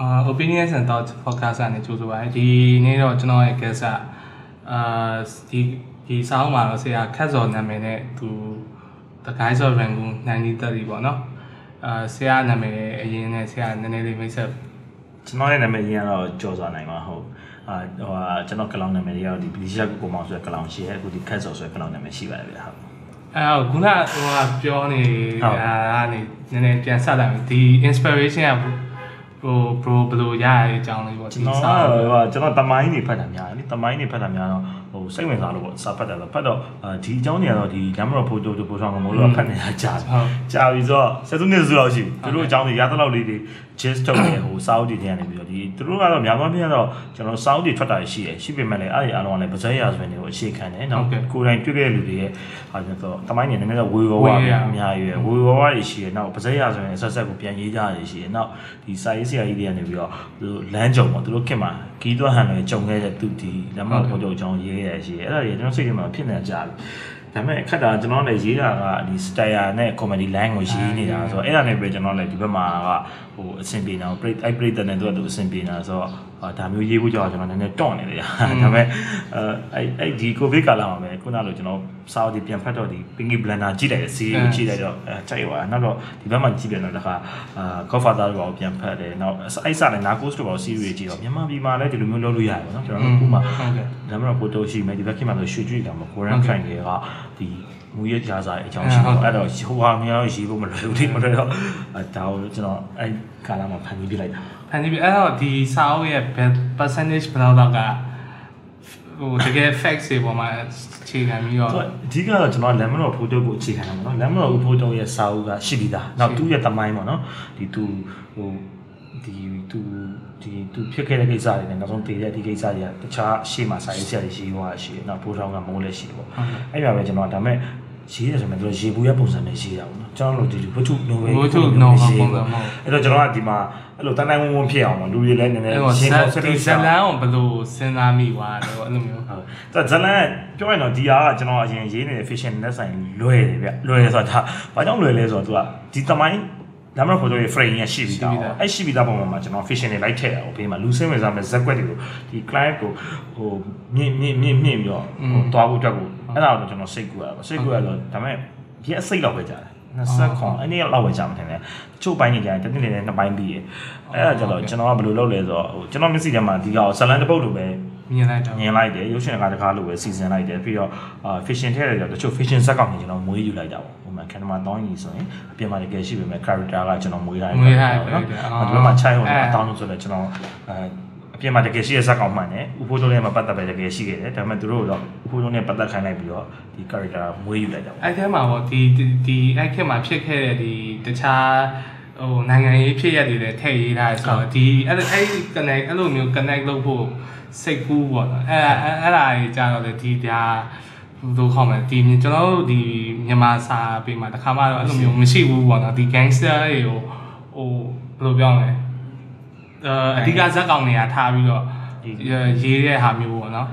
အာ opinions and thoughts podcast ကနေကြိုဆိုပါရစေဒီနေ့တော့ကျွန်တော်ရဲ့ guest ကအာဒီဒီဆောင်းမှာတော့ဆရာခက်စော်နာမည်နဲ့သူ the guys of rangoon 1930ပေါ့နော်အာဆရာနာမည်အရင်နဲ့ဆရာနည်းနည်းလေးမိတ်ဆက်ကျွန်တော်ရဲ့နာမည်ကြီးကတော့ကြော်စွာနိုင်ပါဟုတ်အာဟိုဟာကျွန်တော်ကလောင်နာမည်ကြီးကတော့ဒီပလီရှာကိုကိုမောင်ဆိုတဲ့ကလောင်ရှိရဲ့အခုဒီခက်ဆော်ဆိုတဲ့ကလောင်နာမည်ရှိပါတယ်ဗျာဟုတ် အဲခုနဟိုကပြောနေအာနေနည်းနည်းပြန်ဆက်လိုက်မယ်ဒီ inspiration ကဟို bro ဘယ်လိုရရတဲ့အကြောင်းလေးပေါ့ကျွန်တော်ကကျွန်တော်တမိုင်းနေဖတ်တာများတယ်တမိုင်းနေဖတ်တာများတော့ဟိုစိတ်ဝင်စားလို့ပေါ့စာဖတ်တယ်လို့ဖတ်တော့ဒီအကြောင်းတွေကတော့ဒီလမ်းမတော်ဖိုတိုတိုပို့ဆောင်ကမိုးလို့ဖတ်နေတာကြာကြာပြီဆိုတော့ဆက်စုနှစ်စုလောက်ရှိပြီသူတို့အကြောင်းတွေရသလောက်လေးတွေ gist ထုတ်နေဟိုစာအုပ်တွေထဲကနေပြီးတော့ဒီသူတို့ကတော့များသောအားဖြင့်တော့ကျွန်တော်စာအုပ်တွေထွက်တာရှိတယ်ရှိပေမဲ့လည်းအဲ့ဒီအားလုံးကလည်းဗဇက်ရာဆိုရင်တွေကိုအခြေခံတယ်နော်ကိုယ်တိုင်တွေ့ခဲ့တဲ့လူတွေရဲ့ဟာကျတော့တမိုင်းနေနည်းနည်းတော့ဝေဝဝအများကြီးပဲဝေဝဝတွေရှိတယ်နောက်ဗဇက်ရာဆိုရင်ဆက်ဆက်ကိုပြန်ရေးကြရရှိတယ်နောက်ဒီစာရေးဆရာကြီးတွေကနေပြီးတော့သူလမ်းကြုံပေါ့သူတို့ခင်မှာကီးသွဟန်တွေကြုံခဲ့တဲ့သူဒီလမ်းမပေါ်ကြုံကြောင်းရေးရရှိတယ်အဲ့ဒါတွေကျွန်တော်စိတ်ထဲမှာဖြစ်နေကြပြီဒါပေမဲ့အခက်တာကျွန်တော်လည်းရေးတာကဒီ style နဲ့ comedy line ကိုရေးနေတာဆိုတော့အဲ့ဒါနဲ့ပဲကျွန်တော်လည်းဒီဘက်မှာကဟိုအဆင်ပြေနေတာပြိအဲ့ပြိတဲ့နဲ့သူကသူအဆင်ပြေနေတာဆိုတော့ဒါမျိုးရေးဖို့ကြောင့်ကျွန်တော်နည်းနည်းတွန့်နေတယ်ဒါပေမဲ့အဲအဲ့အဲ့ဒီ covid ကာလမှာပဲခုနလိုကျွန်တော်စာအုပ်ဒီပြန်ဖတ်တော့ဒီ Pinky Blender ကြည့်လိုက်တယ် series ကိုကြည့်လိုက်တော့အဲကြိုက်သွားနောက်တော့ဒီဘက်မှာကြည့်ပြန်တော့တခါအာ Godfather ကိုပြန်ဖတ်တယ်နောက်အဲ့စားနဲ့ Narcos တို့ပေါ့ series ကြည့်တော့မြန်မာပြည်မှာလည်းဒီလိုမျိုးလုပ်လို့ရတယ်ပေါ့နော်ကျွန်တော်တို့ခုမှဒါမှမဟုတ် photo ရှိမယ်ဒီဘက်ခင်မှာဆိုရွှေကြည့်တာမှာ Korean Crime တွေကဒီမူရကြားစားအကြောင်းရှိတော့အဲ့တော့ဟိုဟာများရေးဖို့မလွယ်ဘူးဒီမလွယ်တော့ဒါကိုကျွန်တော်အဲ့ကာလမှာဖန်တီးပြလိုက်တာ ဖန်တီးပြီးအဲ့တော့ဒီစာအုပ်ရဲ့ percentage ဘယ်လောက်တော့ကဟိုတကယ် facts တွေပေါ်မှာအခြေခံပြီးတော့အဓိကတော့ကျွန်တော်လမ်းမတော်ဖိုတိုကိုအခြေခံတာပေါ့နော်လမ်းမတော်ဖိုတိုရဲ့စာအုပ်ကရှိပြီးသားနောက်သူ့ရဲ့တမိုင်းပေါ့နော်ဒီသူဟိုဒီသူဒီသူဖြစ်ခဲ့တဲ့ကိစ္စတွေနဲ့နောက်ဆုံးတည်တဲ့ဒီကိစ္စတွေကတခြားရှေ့မှာစာရေးဆရာတွေရှိသွားရှိတယ်နောက်ဖိုးထောင်ကမိုးလည်းရှိတယ်ပေါ့အဲ့ဒါပဲကျွန်တော်ဒါမဲ့ ရေးတယ်ဆိုမှသူရေဘူးရဲ့ပုံစံနဲ့ရေးတာပေါ့နော်ကျွန်တော်တို့ဒီဝတ္ထုနိုဝယ်ဝတ္ထုနိုဝယ်ပုံစံမဟုတ်အဲ့တော့ကျွန်တော်ကဒီမှာအဲ့လိုတန်းတန်းဝုံဝုံဖြစ်အောင်ပေါ့လူတွေလည်းနည်းနည်းအဲ့တော့ရှင်းတော့ဆက်ဒီပြီးဇလန်ကိုဘယ်လိုစဉ်းစားမိသွားတယ်အဲ့လိုမျိုးဟုတ်ဒါဇလန်ပြောရင်တော့ဒီဟာကကျွန်တော်အရင်ရေးနေတဲ့ fiction နဲ့ဆိုင်လွယ်တယ်ဗျလွယ်တယ်ဆိုတာဒါဘာကြောင့်လွယ်လဲဆိုတော့သူကဒီတမိုင်းဒါမှမဟုတ် frame ရရှိပြီးသားအဲ့ရှိပြီးသားပုံမှာကျွန်တော် fiction တွေလိုက်ထည့်တာပေါ့ဘေးမှာလူစင်းဝင်စားမဲ့ဇက်ကွက်တွေကိုဒီ client ကိုဟိုမြင့်မြင့်မြင့်မြင့်ပြီးတော့ဟိုတွားဖို့အတွက်ကို အဲ့ဒါတော့ကျွန်တော်စိတ်ကူရပါစိတ်ကူရတော့ဒါပေမဲ့ဒီအစိတ်လောက်ပဲကြာတယ်20ခွန်အဲ့ဒီလောက်ပဲကြာမှထင်တယ်တချို့ပိုင်းနေကြတယ်တနည်းနည်းနှစ်ပိုင်းပြီးရအဲ့ဒါကျတော့ကျွန်တော်ကဘယ်လိုလုပ်လဲဆိုတော့ဟိုကျွန်တော်မျက်စိထဲမှာဒီကောင်ဇလန်တစ်ပုတ်လိုပဲမြင်လိုက်တော့မြင်လိုက်တယ်ရုပ်ရှင်ကားတကားလို့ပဲစီစဉ်လိုက်တယ်ပြီးတော့အာ fiction ထည့်ရတယ်တချို့ fiction ဇက်ကောင်တွေကျွန်တော်မွေးယူလိုက်တာပေါ့ဟိုမှာ camera တောင်းကြီးဆိုရင်အပြင်မှာတကယ်ရှိပေမဲ့ character ကကျွန်တော်မွေးထားတယ်မွေးထားတယ်နော်ဒီဘက်မှာချိုင်းဟိုအတောင်းလို့ဆိုတော့ကျွန်တော်အဲ အပြင်မှာတကယ်ရှိတဲ့ဇက်ကောင်မှန်တယ်ဥဖိုးတုံးနဲ့မပတ်သက်ပဲတကယ်ရှိခဲ့တယ်ဒါပေမဲ့သူတို့တော့ဥဖိုးတုံးနဲ့ပတ်သက်ခိုင်းလိုက်ပြီးတော့ဒီ character မွေးယူလိုက်တာပေါ့အဲ့ထဲမှာပေါ့ဒီဒီအဲ့ခေတ်မှာဖြစ်ခဲ့တဲ့ဒီတခြားဟိုနိုင်ငံရေးဖြစ်ရက်တွေလည်းထည့်ရေးထားဆိုတော့ဒီအဲ့အဲ့ connect အဲ့လိုမျိုး connect လုပ်ဖို့စိတ်ကူးပေါ့နော်အဲ့အဲ့ဒါကြီးကြတော့လေဒီဒါဘယ်လိုခေါ်မလဲဒီကျွန်တော်တို့ဒီမြန်မာစာပေမှာတခါမှတော့အဲ့လိုမျိုးမရှိဘူးပေါ့နော်ဒီ gangster တွေကိုဟိုဘယ်လိုပြောမလဲ အဓိကဇက်ကောင်တွေကထားပြီးတော့ရေးတဲ့ဟာမျိုးပေါ့နော်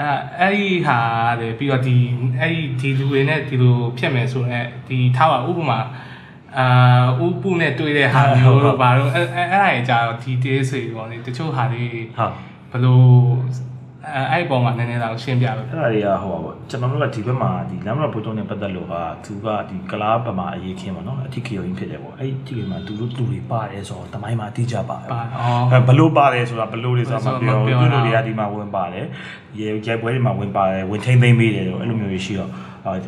အဲအဲ့ဒီဟာလေပြီးတော့ဒီအဲ့ဒီဒီလူတွေနဲ့ဒီလိုဖြစ်မယ်ဆိုတော့ဒီထားပါဥပမာအာဥပုနဲ့တွေ့တဲ့ဟာမျိုးတော့ဘာလို့အဲ့အဲ့အဲ့ဒါကြီးကြာတော့ဒီ days တွေပေါ့လေတချို့ဟာတွေဟုတ်ဘလို့ အဲအဲ့ဒီပုံမှာနည်းနည်းတော့ရှင်းပြပါအဲ့ဒါတွေကဟိုပါပေါ့ကျွန်တော်တို့ကဒီဘက်မှာဒီလမ်းမတော်ဘုတ်တုံးနဲ့ပတ်သက်လို့ဟာသူကဒီကလားဘက်မှာအရေးခင်းပါနော်အထီးခေယုံဖြစ်တယ်ပေါ့အဲ့ဒီအထီးခေယုံမှာသူတို့လူတွေပါတယ်ဆိုတော့တမိုင်းမှာအတိအကျပါတယ်ပါအော်အဲဘလို့ပါတယ်ဆိုတာဘလို့တွေဆိုတာမပြောဘူးသူတို့တွေကဒီမှာဝင်ပါတယ်ရေရိုက်ပွဲတွေမှာဝင်ပါတယ်ဝင်ထိမ့်သိမ့်ပေးတယ်လို့အဲ့လိုမျိုးတွေရှိတော့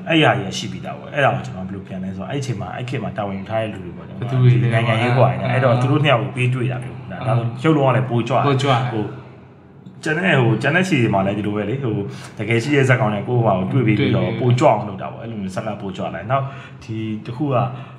အဲ့ရရရှိပြီးသားပေါ့အဲ့ဒါကိုကျွန်တော်ဘယ်လိုပြန်လဲဆိုတော့အဲ့အချိန်မှာအဲ့ခေတ်မှာတာဝန်ယူထားတဲ့လူတွေပေါ့နိုင်ငံရေးဟိုအိုင်အဲ့တော့သူတို့နှစ်ယောက်ကိုပေးတွေ့တာမျိုးဒါဆိုရုပ်လုံးကလည်းပိုကြွပိုကြွဟို ကျန်တဲ့ဟိုကျန်တဲ့ခြေတွေမှာလည်းဒီလိုပဲလေဟိုတကယ်ရှိတဲ့ဇက်ကောင်တွေကိုဟိုကိုတွေ့ပြီးပြီးတော့ပိုကြွအောင်လုပ်တာပေါ့အဲ့လိုမျိုးဆက်ကပိုကြွလိုက်နောက်ဒီတခုက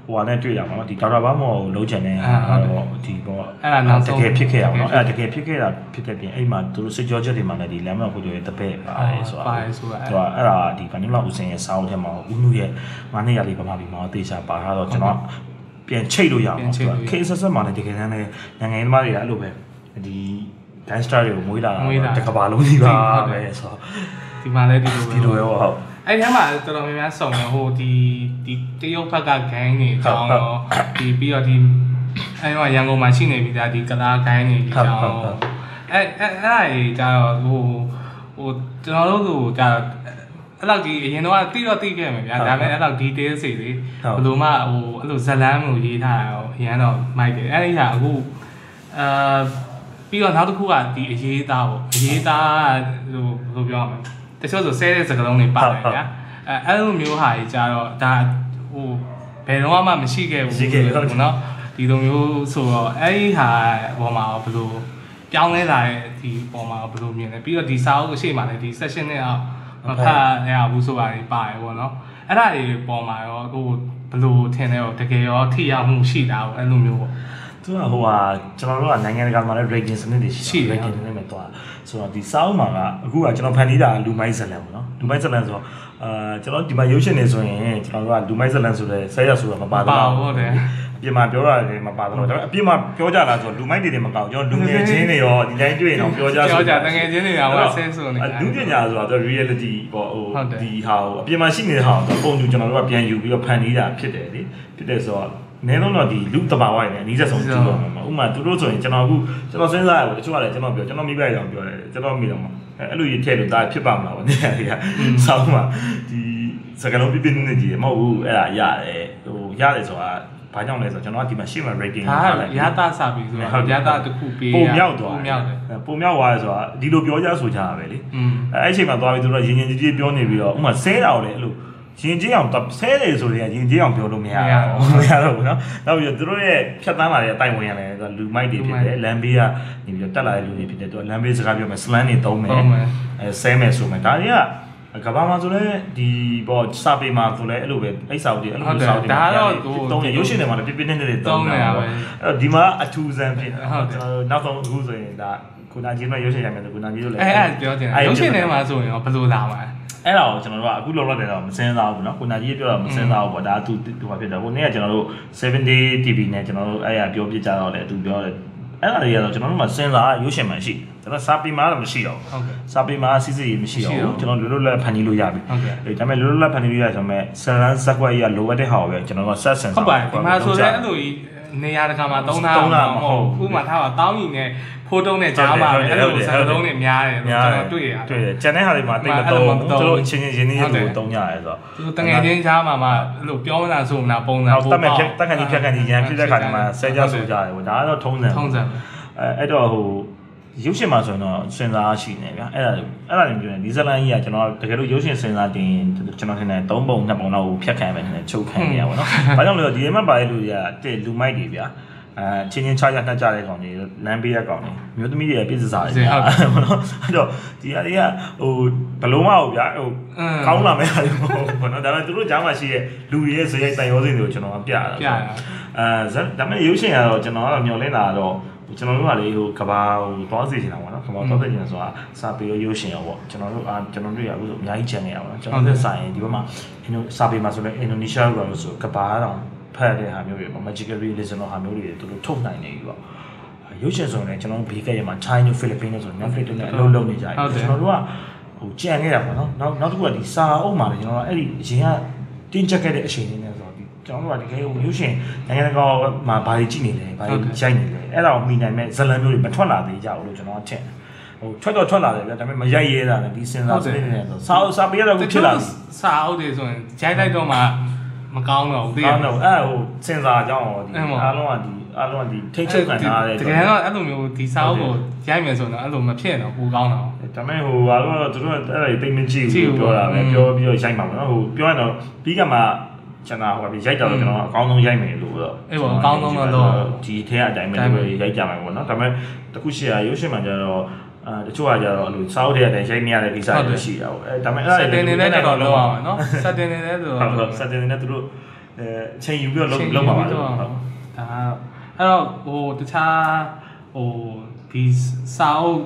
ဟိုဟာနဲ့တွေ့တာပေါ့နော်ဒီဒေါက်တာဘာမော်ကိုလုံးချင်တဲ့ဟာတော့ဒီပေါ့အဲ့ဒါနောက်ဆုံးတကယ်ဖြစ်ခဲ့ရအောင်နော်အဲ့ဒါတကယ်ဖြစ်ခဲ့တာဖြစ်တဲ့ပြင်အဲ့မှာသူတို့စစ်ကြောချက်တွေမှာလည်းဒီလမ်းမကိုတို့ရဲ့တပည့်ပါတယ်ဆိုတာပါတယ်ဆိုတာသူကအဲ့ဒါဒီဗန်နီလာဦးစင်ရဲ့စာအုပ်ထဲမှာဦးနုရဲ့ငါးနှစ်ရလေးပမာပြီးမှာတေချာပါထားတော့ကျွန်တော်ပြန်ချိတ်လို့ရအောင်သူကခေဆက်ဆက်မှာလည်းတကယ်တမ်းလည်းနိုင်ငံရေးသမားတွေကအဲ့လိုပဲဒီ gangster တွေကိုမွေးလာတကဘာလုံးကြီးပါပဲဆိုတော့ဒီမှာလည်းဒီလိုပဲဒီလိုရောဟုတ်အဲ့ထဲမှာတော်တော်များများစုံတယ်ဟိုဒီဒီတရုတ်ဘက်က gang တွေအကြောင်းရောဒီပြီးတော့ဒီအဲ့တော့ရန်ကုန်မှာရှိနေပြီဒါဒီကလာခိုင်းနေပြီကြောင်းအဲ့အဲ့အဲ့အဲ့ကြတော့ဟိုဟိုကျွန်တော်တို့ကကြအဲ့လောက်ကြီးအရင်တော့တိတော့တိခဲ့မှာဗျာဒါပေမဲ့အဲ့လောက် detail စီလေဘယ်လိုမှဟိုအဲ့လိုဇလန်းမျိုးရေးထားတာရောအရင်တော့မိုက်တယ်အဲ့ဒီဟာအခုအာ ပြီးတော့နောက်တစ်ခုကဒီအရေးသားပေါ့အရေးသားဟိုဘယ်လိုပြောရမလဲတချို့ဆိုဆဲတဲ့စကားလုံးတွေပါတယ်ဗျာအဲအဲ့လိုမျိုးဟာကြီးကြတော့ဒါဟိုဘယ်တော့မှမရှိခဲ့ဘူးပေါ့နော်ဒီလိုမျိုးဆိုတော့အဲ့ဒီဟာပေါ်မှာဘယ်လိုပြောင်းလဲလာတဲ့ဒီပေါ်မှာဘယ်လိုမြင်လဲပြီးတော့ဒီစာအုပ်အရှိမှလည်းဒီ session နဲ့အောင်မဖတ်ရဘူးဆိုတာတွေပါတယ်ပေါ့နော်အဲ့ဒါတွေပေါ်မှာရောဟိုဘယ်လိုထင်လဲတော့တကယ်ရောထိရောက်မှုရှိတာပေါ့အဲ့လိုမျိုးပေါ့ သူကဟိုဟာကျွန်တော်တို့ကနိုင်ငံတကာမှာလည်း rating စနစ်တွေရှိရှိတယ် rating စနစ်နဲ့တွားဆိုတော့ဒီစောင်းမှာကအခုကကျွန်တော်ဖန်တီးတာလူမိုင်းဇလန်ပေါ့နော်လူမိုင်းဇလန်ဆိုတော့အာကျွန်တော်ဒီမှာရုပ်ရှင်နေဆိုရင်ကျွန်တော်တို့ကလူမိုင်းဇလန်ဆိုတဲ့ဆဲရဆိုတော့မပါတော့ပါဟုတ်တယ်အပြင်မှာပြောရတယ်မပါတော့ဒါပေမဲ့အပြင်မှာပြောကြတာဆိုလူမိုက်တွေတွေမကောက်ကျွန်တော်လူငယ်ချင်းတွေရောဒီတိုင်းတွေ့ရင်တော့ပြောကြပြောကြတကယ်ချင်းတွေကဟိုဆဲဆိုနေတာလူပညာဆိုတော့ reality ပေါ့ဟိုဟုတ်တယ်ဒီဟာကိုအပြင်မှာရှိနေတဲ့ဟာကိုပုံတူကျွန်တော်တို့ကပြန်ယူပြီးတော့ဖန်တီးတာဖြစ်တယ်လေဖြစ်တယ်ဆိုတော့ နည်းလုံးတော့ဒီလူတဘာဝရည်နဲ့အနည်းဆုံးကြည့်တော့မှာဥပမာသူတို့ဆိုရင်ကျွန်တော်အခုကျွန်တော်စဉ်းစားရပါတချို့ကလည်းကျွန်တော်ပြောကျွန်တော်မိဘရောင်ပြောတယ်ကျွန်တော်မိတော့မှာအဲ့လိုကြီးထည့်လို့ဒါဖြစ်ပါမလားဗောနေရာကြီးကဆောင်းမှာဒီစကလုံးပြပြနေနေကြီးမဟုတ်ဘူးအဲ့ဒါရတယ်ဟိုရတယ်ဆိုတာဘာကြောင့်လဲဆိုတော့ကျွန်တော်ကဒီမှာရှေ့မှာ rating ဒါကရတာစပြီဆိုတော့ရတာတစ်ခုပေးပုံမြောက်သွားပုံမြောက်တယ်ပုံမြောက်သွားတယ်ဆိုတာဒီလိုပြောကြဆိုကြတာပဲလေอืมအဲအဲ့အချိန်မှာသွားပြီးသူတို့ရင်ရင်ကြီးကြီးပြောနေပြီးတော့ဥမာဆဲတာကိုလေအဲ့လို ရင်ကြီးအောင်ဆဲတယ်ဆိုရင်ရင်ကြီးအောင်ပြောလို့မရဘူးမရတော့ဘူးเนาะနောက်ပြီးတော့သူတို့ရဲ့ဖြတ်တန်းလာတဲ့အတိုင်ဝင်ရတယ်သူကလူမိုက်တွေဖြစ်တယ်လမ်းဘေးကနေပြီးတော့တက်လာတဲ့လူတွေဖြစ်တယ်သူကလမ်းဘေးစကားပြောမယ်စလန်တွေသုံးမယ် သုံးမယ် အဲဆဲမယ်ဆိုမယ်ဒါတွေကကဘာမှာဆိုလဲဒီပေါ့စာပေမှာဆိုလဲအဲ့လိုပဲအဲ့စာအုပ်တွေအဲ့လိုစာအုပ်တွေသုံးရရုပ်ရှင်တွေမှာလည်းပြပြနေနေတွေသုံးနေတာပဲအဲ့တော့ဒီမှာအထူးဆန်းဖြစ်တယ်ကျွန်တော်နောက်ဆုံးအခုဆိုရင်ဒါ ခုနကြီးတို့ရုပ်ရှင်ရမယ်ဆိုခုနကြီးတို့လည်း အဲ့အဲ့ပြောချင်တယ်ရုပ်ရှင်ထဲမှာဆိုရင်ရောဘယ်လိုလာမှာလဲ အဲ့ဒါကိုကျွန်တော်တို့ကအခုလောလောဆယ်တော့မစင်းစားဘူးเนาะကိုနာကြီးပြောတာမစင်းစားဘူးပေါ့ဒါသူသူဘာဖြစ်တယ်ဟိုနေ့ကကျွန်တော်တို့7 day TV နဲ့ကျွန်တော်တို့အဲ့ရပြောပြကြတော့လေသူပြောတယ်အဲ့ဒါတွေကတော့ကျွန်တော်တို့မှစင်းစားရုပ်ရှင်မှန်ရှိကျွန်တော်စာပေမှာတော့မရှိတော့ ဟုတ်ကဲ့ စာပေမှာစီစီမရှိတော့ မရှိတော့ ဘူးကျွန်တော်လွတ်လွတ်လပ်ဖန်တီးလို့ရပြီ ဟုတ်ကဲ့ အဲဒါပေမဲ့လွတ်လွတ်လပ်ဖန်တီးလို့ရဆိုမဲ့ဆန်လန်းဇက်ကွက်ကြီးကလိုအပ်တဲ့ဟာကိုပဲကျွန်တော်ကဆက်ဆန် ဟုတ်ပါတယ်ဒီမှာဆိုလည်းအဲ့လိုကြီးနေရာတကာမှာသုံးတာ သုံးတာမဟုတ် ဥပမာထားပါတောင်းရင်နဲ့ ဖိုးတုံးနဲ့ကြားပါပဲအဲ့လိုစကားလုံးတွေများတယ်လို့ကျွန်တော်တွေ့ရတယ်တွေ့တယ်ကျန်တဲ့ဟာတွေမှာတိတ်မအဲ့လိုတော့မဘူးသုံးသူဘူးတို့အချင်းချင်းရင်းနှီးရဟုတ်တယ်လို့တုံးကြရဲဆိုတော့သူတငယ်ချင်းကြားမှာမှအဲ့လိုပြောမတာဆိုမနာပုံစံနောက်တက်မဲ့ဖြတ်တက်ခဏကြီးဖြတ်ခဏကြီးရန်ဖြစ်တဲ့ခါဒီမှာဆဲကြဆိုကြတယ်ဗောဒါကတော့ထုံးစံထုံးစံအဲအဲ့တော့ဟိုရုပ်ရှင်မှာဆိုရင်တော့စင်စားရှိနေဗျာအဲ့ဒါအဲ့ဒါတွေပြောရင်ဒီဇလန်ကြီးကကျွန်တော်တကယ်လို့ရုပ်ရှင်စင်စားတင်ကျွန်တော်ထင်တယ်၃ပုံ၂ပုံလောက်ကိုဖြတ်ခံပဲနေချုပ်ခံနေရပါတော့။ဘာကြောင့်လဲဆိုတော့ဒီထဲမှာပါတဲ့လူတွေကတဲ့လူမိုက်တွေဗျာ အဲချင်းချင်းချာချာနှက်ကြတဲ့ကောင်တွေလမ်းပေးရကောင်တွေမျိုးသမီးတွေပြည့်စစားတွေဗျာဘောနော်အဲ့တော့ဒီအရာတွေကဟိုဘလုံးမဟုတ်ဗျာဟိုကောင်းလာမဲ့ဟာတွေမဟုတ်ဘောနော်ဒါပေမဲ့သူတို့ကြားမှာရှိတဲ့လူတွေရဲ့ဇယိုက်တန်ရောစင်တွေကိုကျွန်တော်ကပြတာပြရအဲဒါပေမဲ့ရုပ်ရှင်ကတော့ကျွန်တော်ကတော့မျှော်လင့်တာတော့ကျွန်တော်တို့ကလေဟိုကဘာဟိုသွားစီချင်တာပေါ့နော်ကဘာသွားစီချင်ဆိုတာစာပေရုပ်ရှင်ရောပေါ့ကျွန်တော်တို့အာကျွန်တော်တို့ရအခုဆိုအများကြီးချန်နေရပါတော့ကျွန်တော်တို့ဆိုင်ဒီဘက်မှာအင်ဒိုစာပေမှာဆိုလဲအင်ဒိုနီးရှားကလို့ဆိုကဘာတော့ ဖတ်တဲ့ဟာမျိုးတွေပေါ့ magical realism ဟာမျိုးတွေသူတို့ထုတ်နိုင်နေပြီပေါ့ရုပ်ရှင်ဆိုရင်ကျွန်တော်တို့ဘေးကရမှာ China Philippines ဆို Netflix တွေနဲ့အလုပ်လုပ်နေကြတယ်ကျွန်တော်တို့ကဟိုကြံခဲ့တာပေါ့နော်နောက်နောက်တစ်ခုကဒီစာအုပ်မှာလည်းကျွန်တော်တို့အဲ့ဒီအရင်ကတင်းချက်ခဲ့တဲ့အချိန်လေးနဲ့ဆိုတော့ဒီကျွန်တော်တို့ကတကယ်ဟိုရုပ်ရှင်နိုင်ငံတကာမှာဘာတွေကြည့်နေလဲဘာတွေရိုက်နေလဲအဲ့ဒါကိုမိနိုင်မဲ့ဇလံမျိုးတွေမထွက်လာသေးကြဘူးလို့ကျွန်တော်ထင်တယ်ဟိုထွက်တော့ထွက်လာတယ်ဗျာဒါပေမဲ့မရိုက်ရဲတာနဲ့ဒီစင်စာစနစ်နဲ့ဆိုစာအုပ်စာပေရတော့ဖြစ်လာပြီစာအုပ်တွေဆိုရင်ဂျိုင်းလိုက်တော့မှ မကောင်းတော့ဘူးသိရကောမင်းလားတော့အဲ့ဟိုစင်စာအကြောင်းရောဒီအဲ့မှာအားလုံးကဒီအားလုံးကဒီထိတ်ချုပ်ခံထားရတဲ့တကယ်တော့အဲ့လိုမျိုးဒီစာအုပ်ကိုရိုက်မယ်ဆိုတော့အဲ့လိုမဖြစ်တော့ဘူးကောင်းတော့ဒါပေမဲ့ဟိုဟာတော့သူတို့အဲ့ဒါတိတ်မကြည့်ကြည့်ဘူးဘူးပြောတာပဲอืมပြောပြီးတော့ရိုက်မှာပေါ့နော်ဟိုပြောရင်တော့ပြီးကမှကျွန်တော်ဟိုပြီးရိုက်တော့ကျွန်တော်အကောင်းဆုံးရိုက်မယ်လို့တော့အေးပေါ့အကောင်းဆုံးတော့လုပ်ဒီထဲအတိုင်းပဲရိုက်ကြမှာပေါ့နော်ဒါပေမဲ့တခုရှိရရုပ်ရှင်မှာကျတော့ အာတချို့ကကြတော့အဲ့လိုစောက်တဲ့အတိုင်းရိုက်မရတဲ့ကိစ္စတွေရှိတာပေါ့အဲဒါပေမဲ့အဲ့စက်တင်နေတဲ့တော့လောက်အောင်နော်စက်တင်နေတဲ့ဆိုဟုတ်တော့ဟုတ်စက်တင်နဲ့သူတို့အဲအချိန်ယူပြီးတော့လုံးလုံးပါပါလို့ဟုတ်ဒါအဲ့တော့ဟိုတခြားဟိုဒီစာအုပ်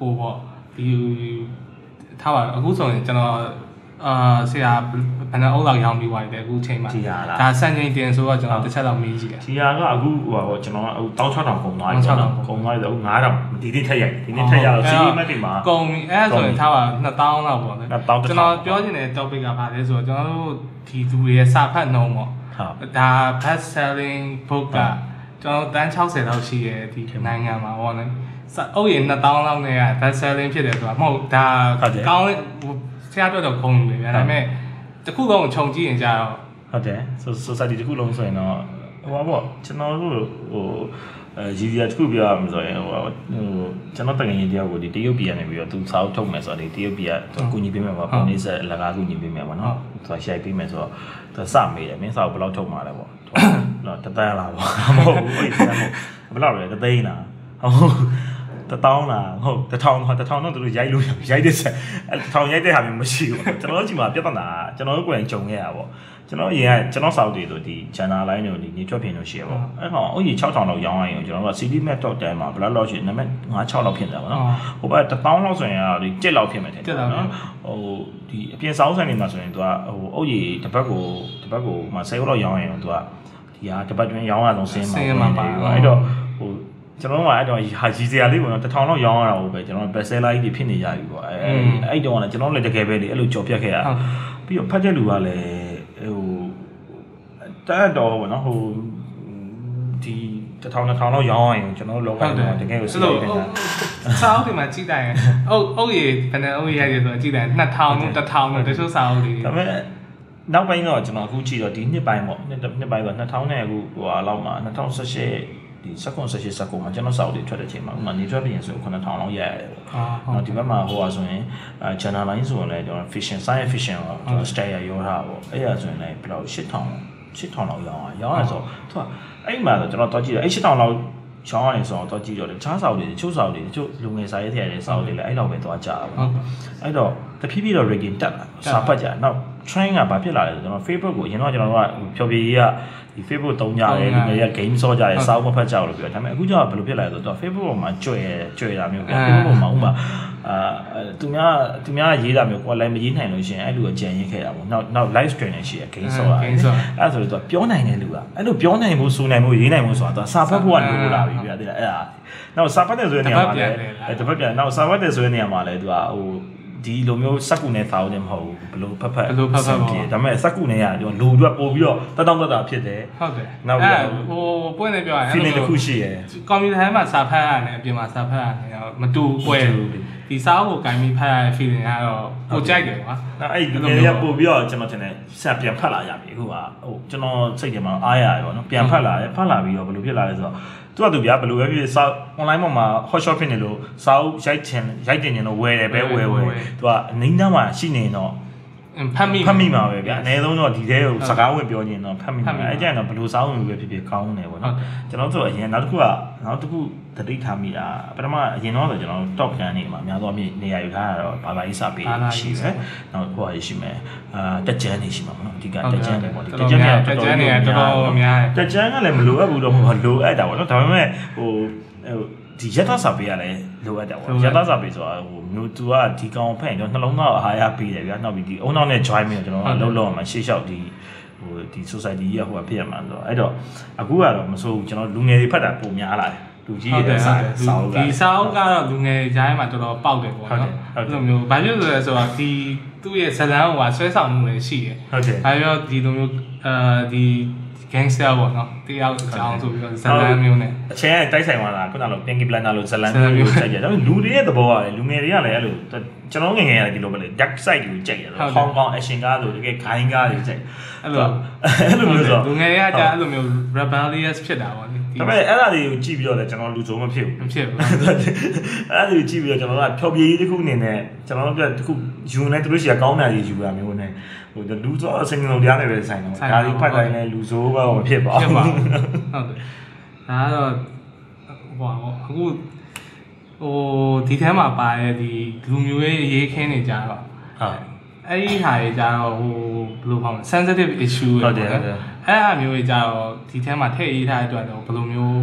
ကိုပေါ့ဒီထားပါအခုဆိုရင်ကျွန်တော် အာဆရာဘယ်နှအုပ်လောက်ရောင်းပြီးသွားတယ်အခုချိန်မှာကြည်ရလားဒါစံချိန်တင်ဆိုတော့ကျွန်တော်တစ်ချက်တော့မေးကြည့်တယ်ဒီဟာကအခုဟိုပါပေါ့ကျွန်တော်ကဟို16000ကုန်သွားပြီ16000ကုန်သွားပြီဆို9000ဒီနေ့ထက်ရိုက်ဒီနေ့ထက်ရတော့စီးမက်တွေမှာကုန်ပြီအဲ့ဒါဆိုရင်ထားပါ2000လောက်ပေါ့လေ2000ကျွန်တော်ပြောချင်တဲ့ topic ကဘာလဲဆိုတော့ကျွန်တော်တို့ဒီသူတွေရဲ့စာဖတ်နှုံးပေါ့ဟုတ်ဒါ best selling book ကကျွန်တော်တန်း60လောက်ရှိရဲ့ဒီနိုင်ငံမှာဟောနော်အုပ်ရင်2000လောက်နဲ့က best selling ဖြစ်တယ်ဆိုတာမဟုတ်ဒါကောင်း ဆရာတို့တော့ခုံနေဗျာဒါပေမဲ့တခုလုံးခြုံကြည့်ရင်ကြတော့ဟုတ်တယ် society တစ်ခုလုံးဆိုရင်တော့ဟိုပါပေါ့ကျွန်တော်တို့ဟိုအဲရည်ရည်တစ်ခုပြောရမှာဆိုရင်ဟိုဟိုကျွန်တော်တကယ်ကြီးတယောက်ကိုဒီတရုတ်ပြည်ကနေပြီးတော့သူစာအုပ်ထုတ်မယ်ဆိုတော့ဒီတရုတ်ပြည်ကသူကူညီပေးမယ်ပေါ့ပုံနေဆက်လကားကူညီပေးမယ်ပေါ့နော်သူရိုက်ပေးမယ်ဆိုတော့သူစမေးတယ်မင်းစာအုပ်ဘယ်လောက်ထုတ်မှာလဲပေါ့တော့တန်းလားပေါ့မဟုတ်ဘူးအဲ့ဒါမဟုတ်ဘယ်လောက်လဲတသိန်းလားဟုတ် တထောင်လားဟုတ်တထောင်တော့တထောင်တော့သူတို့ရိုက်လို့ရိုက်တဲ့ဆက်အဲတထောင်ရိုက်တဲ့ဟာမျိုးမရှိဘူးကျွန်တော်တို့ဒီမှာပြဿနာကျွန်တော်တို့ကိုယ်တိုင်ကြုံခဲ့ရပါပေါ့ကျွန်တော်ရင်ကကျွန်တော်စောက်တွေဆိုဒီ channel line တွေဒီနေထွက်ပြင်လို့ရှိရပေါ့အဲ့ကောင်အုတ်ကြီး6000လောက်ရောင်းလိုက်ရင်ကျွန်တော်တို့က CD Mac Top 10မှာဘယ်လောက်လောက်ရှိနံပါတ်5 6လောက်ဖြစ်နေတာပေါ့နော်ဟိုဘက်1000လောက်ဆိုရင်ဒီ7လောက်ဖြစ်မယ်တဲ့နော်ဟိုဒီအပြင်စောင်းဆိုင်တွေမှာဆိုရင်သူကဟိုအုတ်ကြီးတစ်ပတ်ကိုတစ်ပတ်ကိုမှ10လောက်ရောင်းရင်သူကဒီဟာတစ်ပတ်တွင်းရောင်းရအောင်စင်းမှာအဲ့တော့ဟို ကျွန်တော်ကအဲ့တော့ဟာကြီးစရာလေးပေါ့နော်တထောင်လောက်ရောင်းရတာဟုတ်ပဲကျွန်တော် best seller ကြီးဖြစ်နေကြပြီပေါ့အဲအဲ့တော့ကလည်းကျွန်တော်လည်းတကယ်ပဲလေအဲ့လိုကြော်ပြတ်ခဲ့ရပြီးတော့ဖတ်တဲ့လူကလည်းဟိုတက်တော့ပေါ့နော်ဟိုဒီတထောင်တစ်ထောင်လောက်ရောင်းရရင်ကျွန်တော်တို့လောကမှာတကယ်ကိုစိတ်ဝင်စားစာအုပ်တွေမှာကြည့်တိုင်းအုပ်အုပ်ရည်ဘယ်နဲ့အုပ်ရည်ရည်ဆိုတော့ကြည့်တိုင်း2000နဲ့1000နဲ့တချို့စာအုပ်တွေဒါပေမဲ့နောက်ပိုင်းတော့ကျွန်တော်အခုကြည့်တော့ဒီနှစ်ပိုင်းပေါ့နှစ်နှစ်ပိုင်းဆို2000နဲ့အခုဟိုအလောက်မှာ2018 ဒီစက္ကွန်18စက္ကွန်မှာကျွန်တော်စောက်တွေထွက်တဲ့ချိန်မှာဥမာနေထွက်ပြင်ဆို9000လောက်ရရတယ်ပေါ့။နော်ဒီဘက်မှာဟိုဟာဆိုရင်အဲ channel line ဆိုရင်လည်းကျွန်တော် fiction science fiction ကိုကျွန်တော် style ရောထားပေါ့။အဲ့ရဆိုရင်လည်းဘယ်လောက်8000 8000လောက်ရောင်းရရောင်းရဆိုသူကအဲ့မှာဆိုကျွန်တော်တော့ကြည့်တယ်အဲ့8000လောက်ချောင်းရတယ်ဆိုတော့တော့ကြည့်တော့တယ်ချားဆောက်တွေချို့ဆောက်တွေချို့လူငယ်စာရေးထည့်ရတဲ့ဆောက်တွေလည်းအဲ့လောက်ပဲသွားကြတာပေါ့အဲ့တော့တဖြည်းဖြည်းတော့ ranking တက်လာစာဖတ်ကြနောက် train ကဘာဖြစ်လာလဲဆိုတော့ကျွန်တော် Facebook ကိုအရင်တော့ကျွန်တော်တို့ကဖြော်ပြရေးက ဒီ Facebook တုံးကြတယ်လူငယ်တွေက game ဆော့ကြတယ်စောက်မဖတ်ကြဘူးလို့ပြောဒါပေမဲ့အခုကျတော့ဘယ်လိုဖြစ်လာလဲဆိုတော့ Facebook ပေါ်မှာကြွယ်ကြွယ်တာမျိုးပေါ့ Facebook ပေါ်မှာဥမာအာသူများသူများရေးတာမျိုးကိုလည်းမရေးနိုင်လို့ရှိရင်အဲ့လိုအကြံရေးခဲ့တာပေါ့နောက်နောက် live stream နဲ့ရှိရ game ဆော့ရတယ်အဲ့ဆိုတော့သူပြောနိုင်တဲ့လူကအဲ့လိုပြောနိုင်ဖို့စူနိုင်ဖို့ရေးနိုင်ဖို့ဆိုတာသူစာဖတ်ဖို့ကလိုလာပြီပြတယ်အဲ့ဒါနောက်စာဖတ်တဲ့ဆိုတဲ့နေရာမှာလည်းတပတ်ပြန်နောက်စာဖတ်တဲ့ဆိုတဲ့နေရာမှာလည်းသူကဟို ဒီလိုမျိုးစက်ကူနဲ့သားဦးနဲ့မဟုတ်ဘူးဘလို့ဖက်ဖက်ဘလို့ဖက်ဖက်ဖြစ်ဒါပေမဲ့စက်ကူနဲ့ကဒီလူတွေပို့ပြီးတော့တတောင်းတတာဖြစ်တယ်ဟုတ်တယ်နောက်ပြီးဟိုပွင့်နေပြောရရင် feeling တစ်ခုရှိရယ်ကွန်ပျူတာထဲမှာစာဖတ်ရတယ်အပြင်မှာစာဖတ်ရတယ်မတူပွဲဒီစာအုပ်ကိုကင်ပြီးဖတ်ရတဲ့ feeling ကတော့ကိုကြိုက်တယ်ကွာအဲ့အဲ့ဒီငယ်ရပို့ပြီးတော့ကျွန်တော်ထင်တယ်ဆက်ပြန်ဖတ်လာရပြီအခုကဟိုကျွန်တော်စိတ်ထဲမှာအားရတယ်ပေါ့နော်ပြန်ဖတ်လာတယ်ဖတ်လာပြီးတော့ဘယ်လိုဖြစ်လာလဲဆိုတော့ သူကသူဗျာဘယ်လိုပဲဖြစ်စာ online ပေါ်မှာ hot shot ဖြစ်နေလို့စာအုပ်ရိုက်ချင်ရိုက်တင်နေတော့ဝယ်တယ်ပဲဝယ်ဝယ်သူကအနည်းနားမှာရှိနေတော့ဖတ်မိဖတ်မိမှာပဲဗျအနည်းဆုံးတော့ဒီထဲကိုစကားဝင်ပြောခြင်းတော့ဖတ်မိမှာအဲကြရင်တော့ဘယ်လိုစာအုပ်မျိုးပဲဖြစ်ဖြစ်ကောင်းတယ်ပေါ့နော်ကျွန်တော်တို့အရင်နောက်တစ်ခုကနောက်တစ်ခု တတိထားမိတာပထမအရင်တော့ဆိုကျွန်တော် top ကန်နေမှာအများသောအားဖြင့်နေရာယူထားတာတော့ဘာသာရေးစာပေရှိတယ်နောက်ဟိုဟာရှိမယ်အာတက်ကြမ်းနေရှိမှာပေါ့နော်အဓိကတက်ကြမ်းနေပေါ့ဒီတက်ကြမ်းနေတက်ကြမ်းနေတော်တော်များတက်ကြမ်းကလည်းမလိုအပ်ဘူးတော့မဟုတ်လိုအပ်တာပေါ့နော်ဒါပေမဲ့ဟိုဟိုဒီရတစာပေကလည်းလိုအပ်တယ်ပေါ့ရတစာပေဆိုတာဟိုမျိုးသူကဒီကောင်ဖက်ကျွန်တော်နှလုံးသားအားရပေးတယ်ဗျာနောက်ပြီးဒီအုံနောက်နဲ့ join ပြီးတော့ကျွန်တော်လှုပ်လှုပ်အောင်ရှေ့လျှောက်ဒီဟိုဒီ society ကြီးကဟိုဖြစ်ရမှာဆိုတော့အဲ့တော့အခုကတော့မဆိုးဘူးကျွန်တော်လူငယ်တွေဖတ်တာပုံများလာတယ် လူကြီးရဲ့စာစာအုပ်ကဒီစာအုပ်ကတော့လူငယ်ကြားထဲမှာတော်တော်ပေါက်တယ်ပေါ့နော်အဲ့လိုမျိုးဘာဖြစ်လို့လဲဆိုတော့ဒီသူ့ရဲ့ဇလန်းဟိုကဆွဲဆောင်မှုလည်းရှိတယ်ဟုတ်တယ်အဲတော့ဒီလိုမျိုးအာဒီ gangster ပေါ့နော်တယောက်အကြောင်းဆိုပြီးတော့ဇလန်မျိုးနဲ့အချင်းတိုက်ဆိုင်သွားတာခုနကလို Pinky Blender လို့ဇလန်မျိုးကိုကြိုက်ကြတယ်ဒါပေမဲ့လူတွေရဲ့သဘောကလည်းလူငယ်တွေကလည်းအဲ့လိုကျွန်တော်ငယ်ငယ်ရတယ်ဒီလိုပဲလေ dark side ကိုကြိုက်ရတယ်ဟောင်ကောင် action ကားဆိုတကယ်ခိုင်းကားတွေကြိုက်အဲ့လိုအဲ့လိုမျိုးဆိုလူငယ်တွေကကြာအဲ့လိုမျိုး rebellious ဖြစ်တာပေါ့ ဒါပေမဲ့အဲ့ဒါတွေကိုကြည့်ပြီးတော့လည်းကျွန်တော်လူစုံမဖြစ်ဘူးမဖြစ်ဘူးအဲ့ဒါတွေကိုကြည့်ပြီးတော့ကျွန်တော်ကဖြောပြေးရေးတစ်ခုအနေနဲ့ကျွန်တော်တို့ကတစ်ခုယူနေသူတို့ရှိရကောင်းတာကြီးယူရမျိုးနဲ့ဟိုလူဆိုအစင်လုံးတရားနဲ့ပဲဆိုင်တော့ဒါတွေဖတ်တိုင်းလည်းလူဆိုးပဲမဖြစ်ပါဘူးဖြစ်ပါဟုတ်တယ်ဒါကတော့ဟိုအခုဟိုဒီထဲမှာပါတဲ့ဒီလူမျိုးရေးရေးခင်းနေကြတော့ဟုတ် အဲ့ဒီဟာတွေကြတော့ဟိုဘယ်လိုပြောမလဲ sensitive issue ဟုတ်တယ်ဟုတ်တယ်အဲ့အမျိုးကြီးကြတော့ဒီထဲမှာထည့်ရေးထားတဲ့အတွက်တော့ဘယ်လိုမျိုး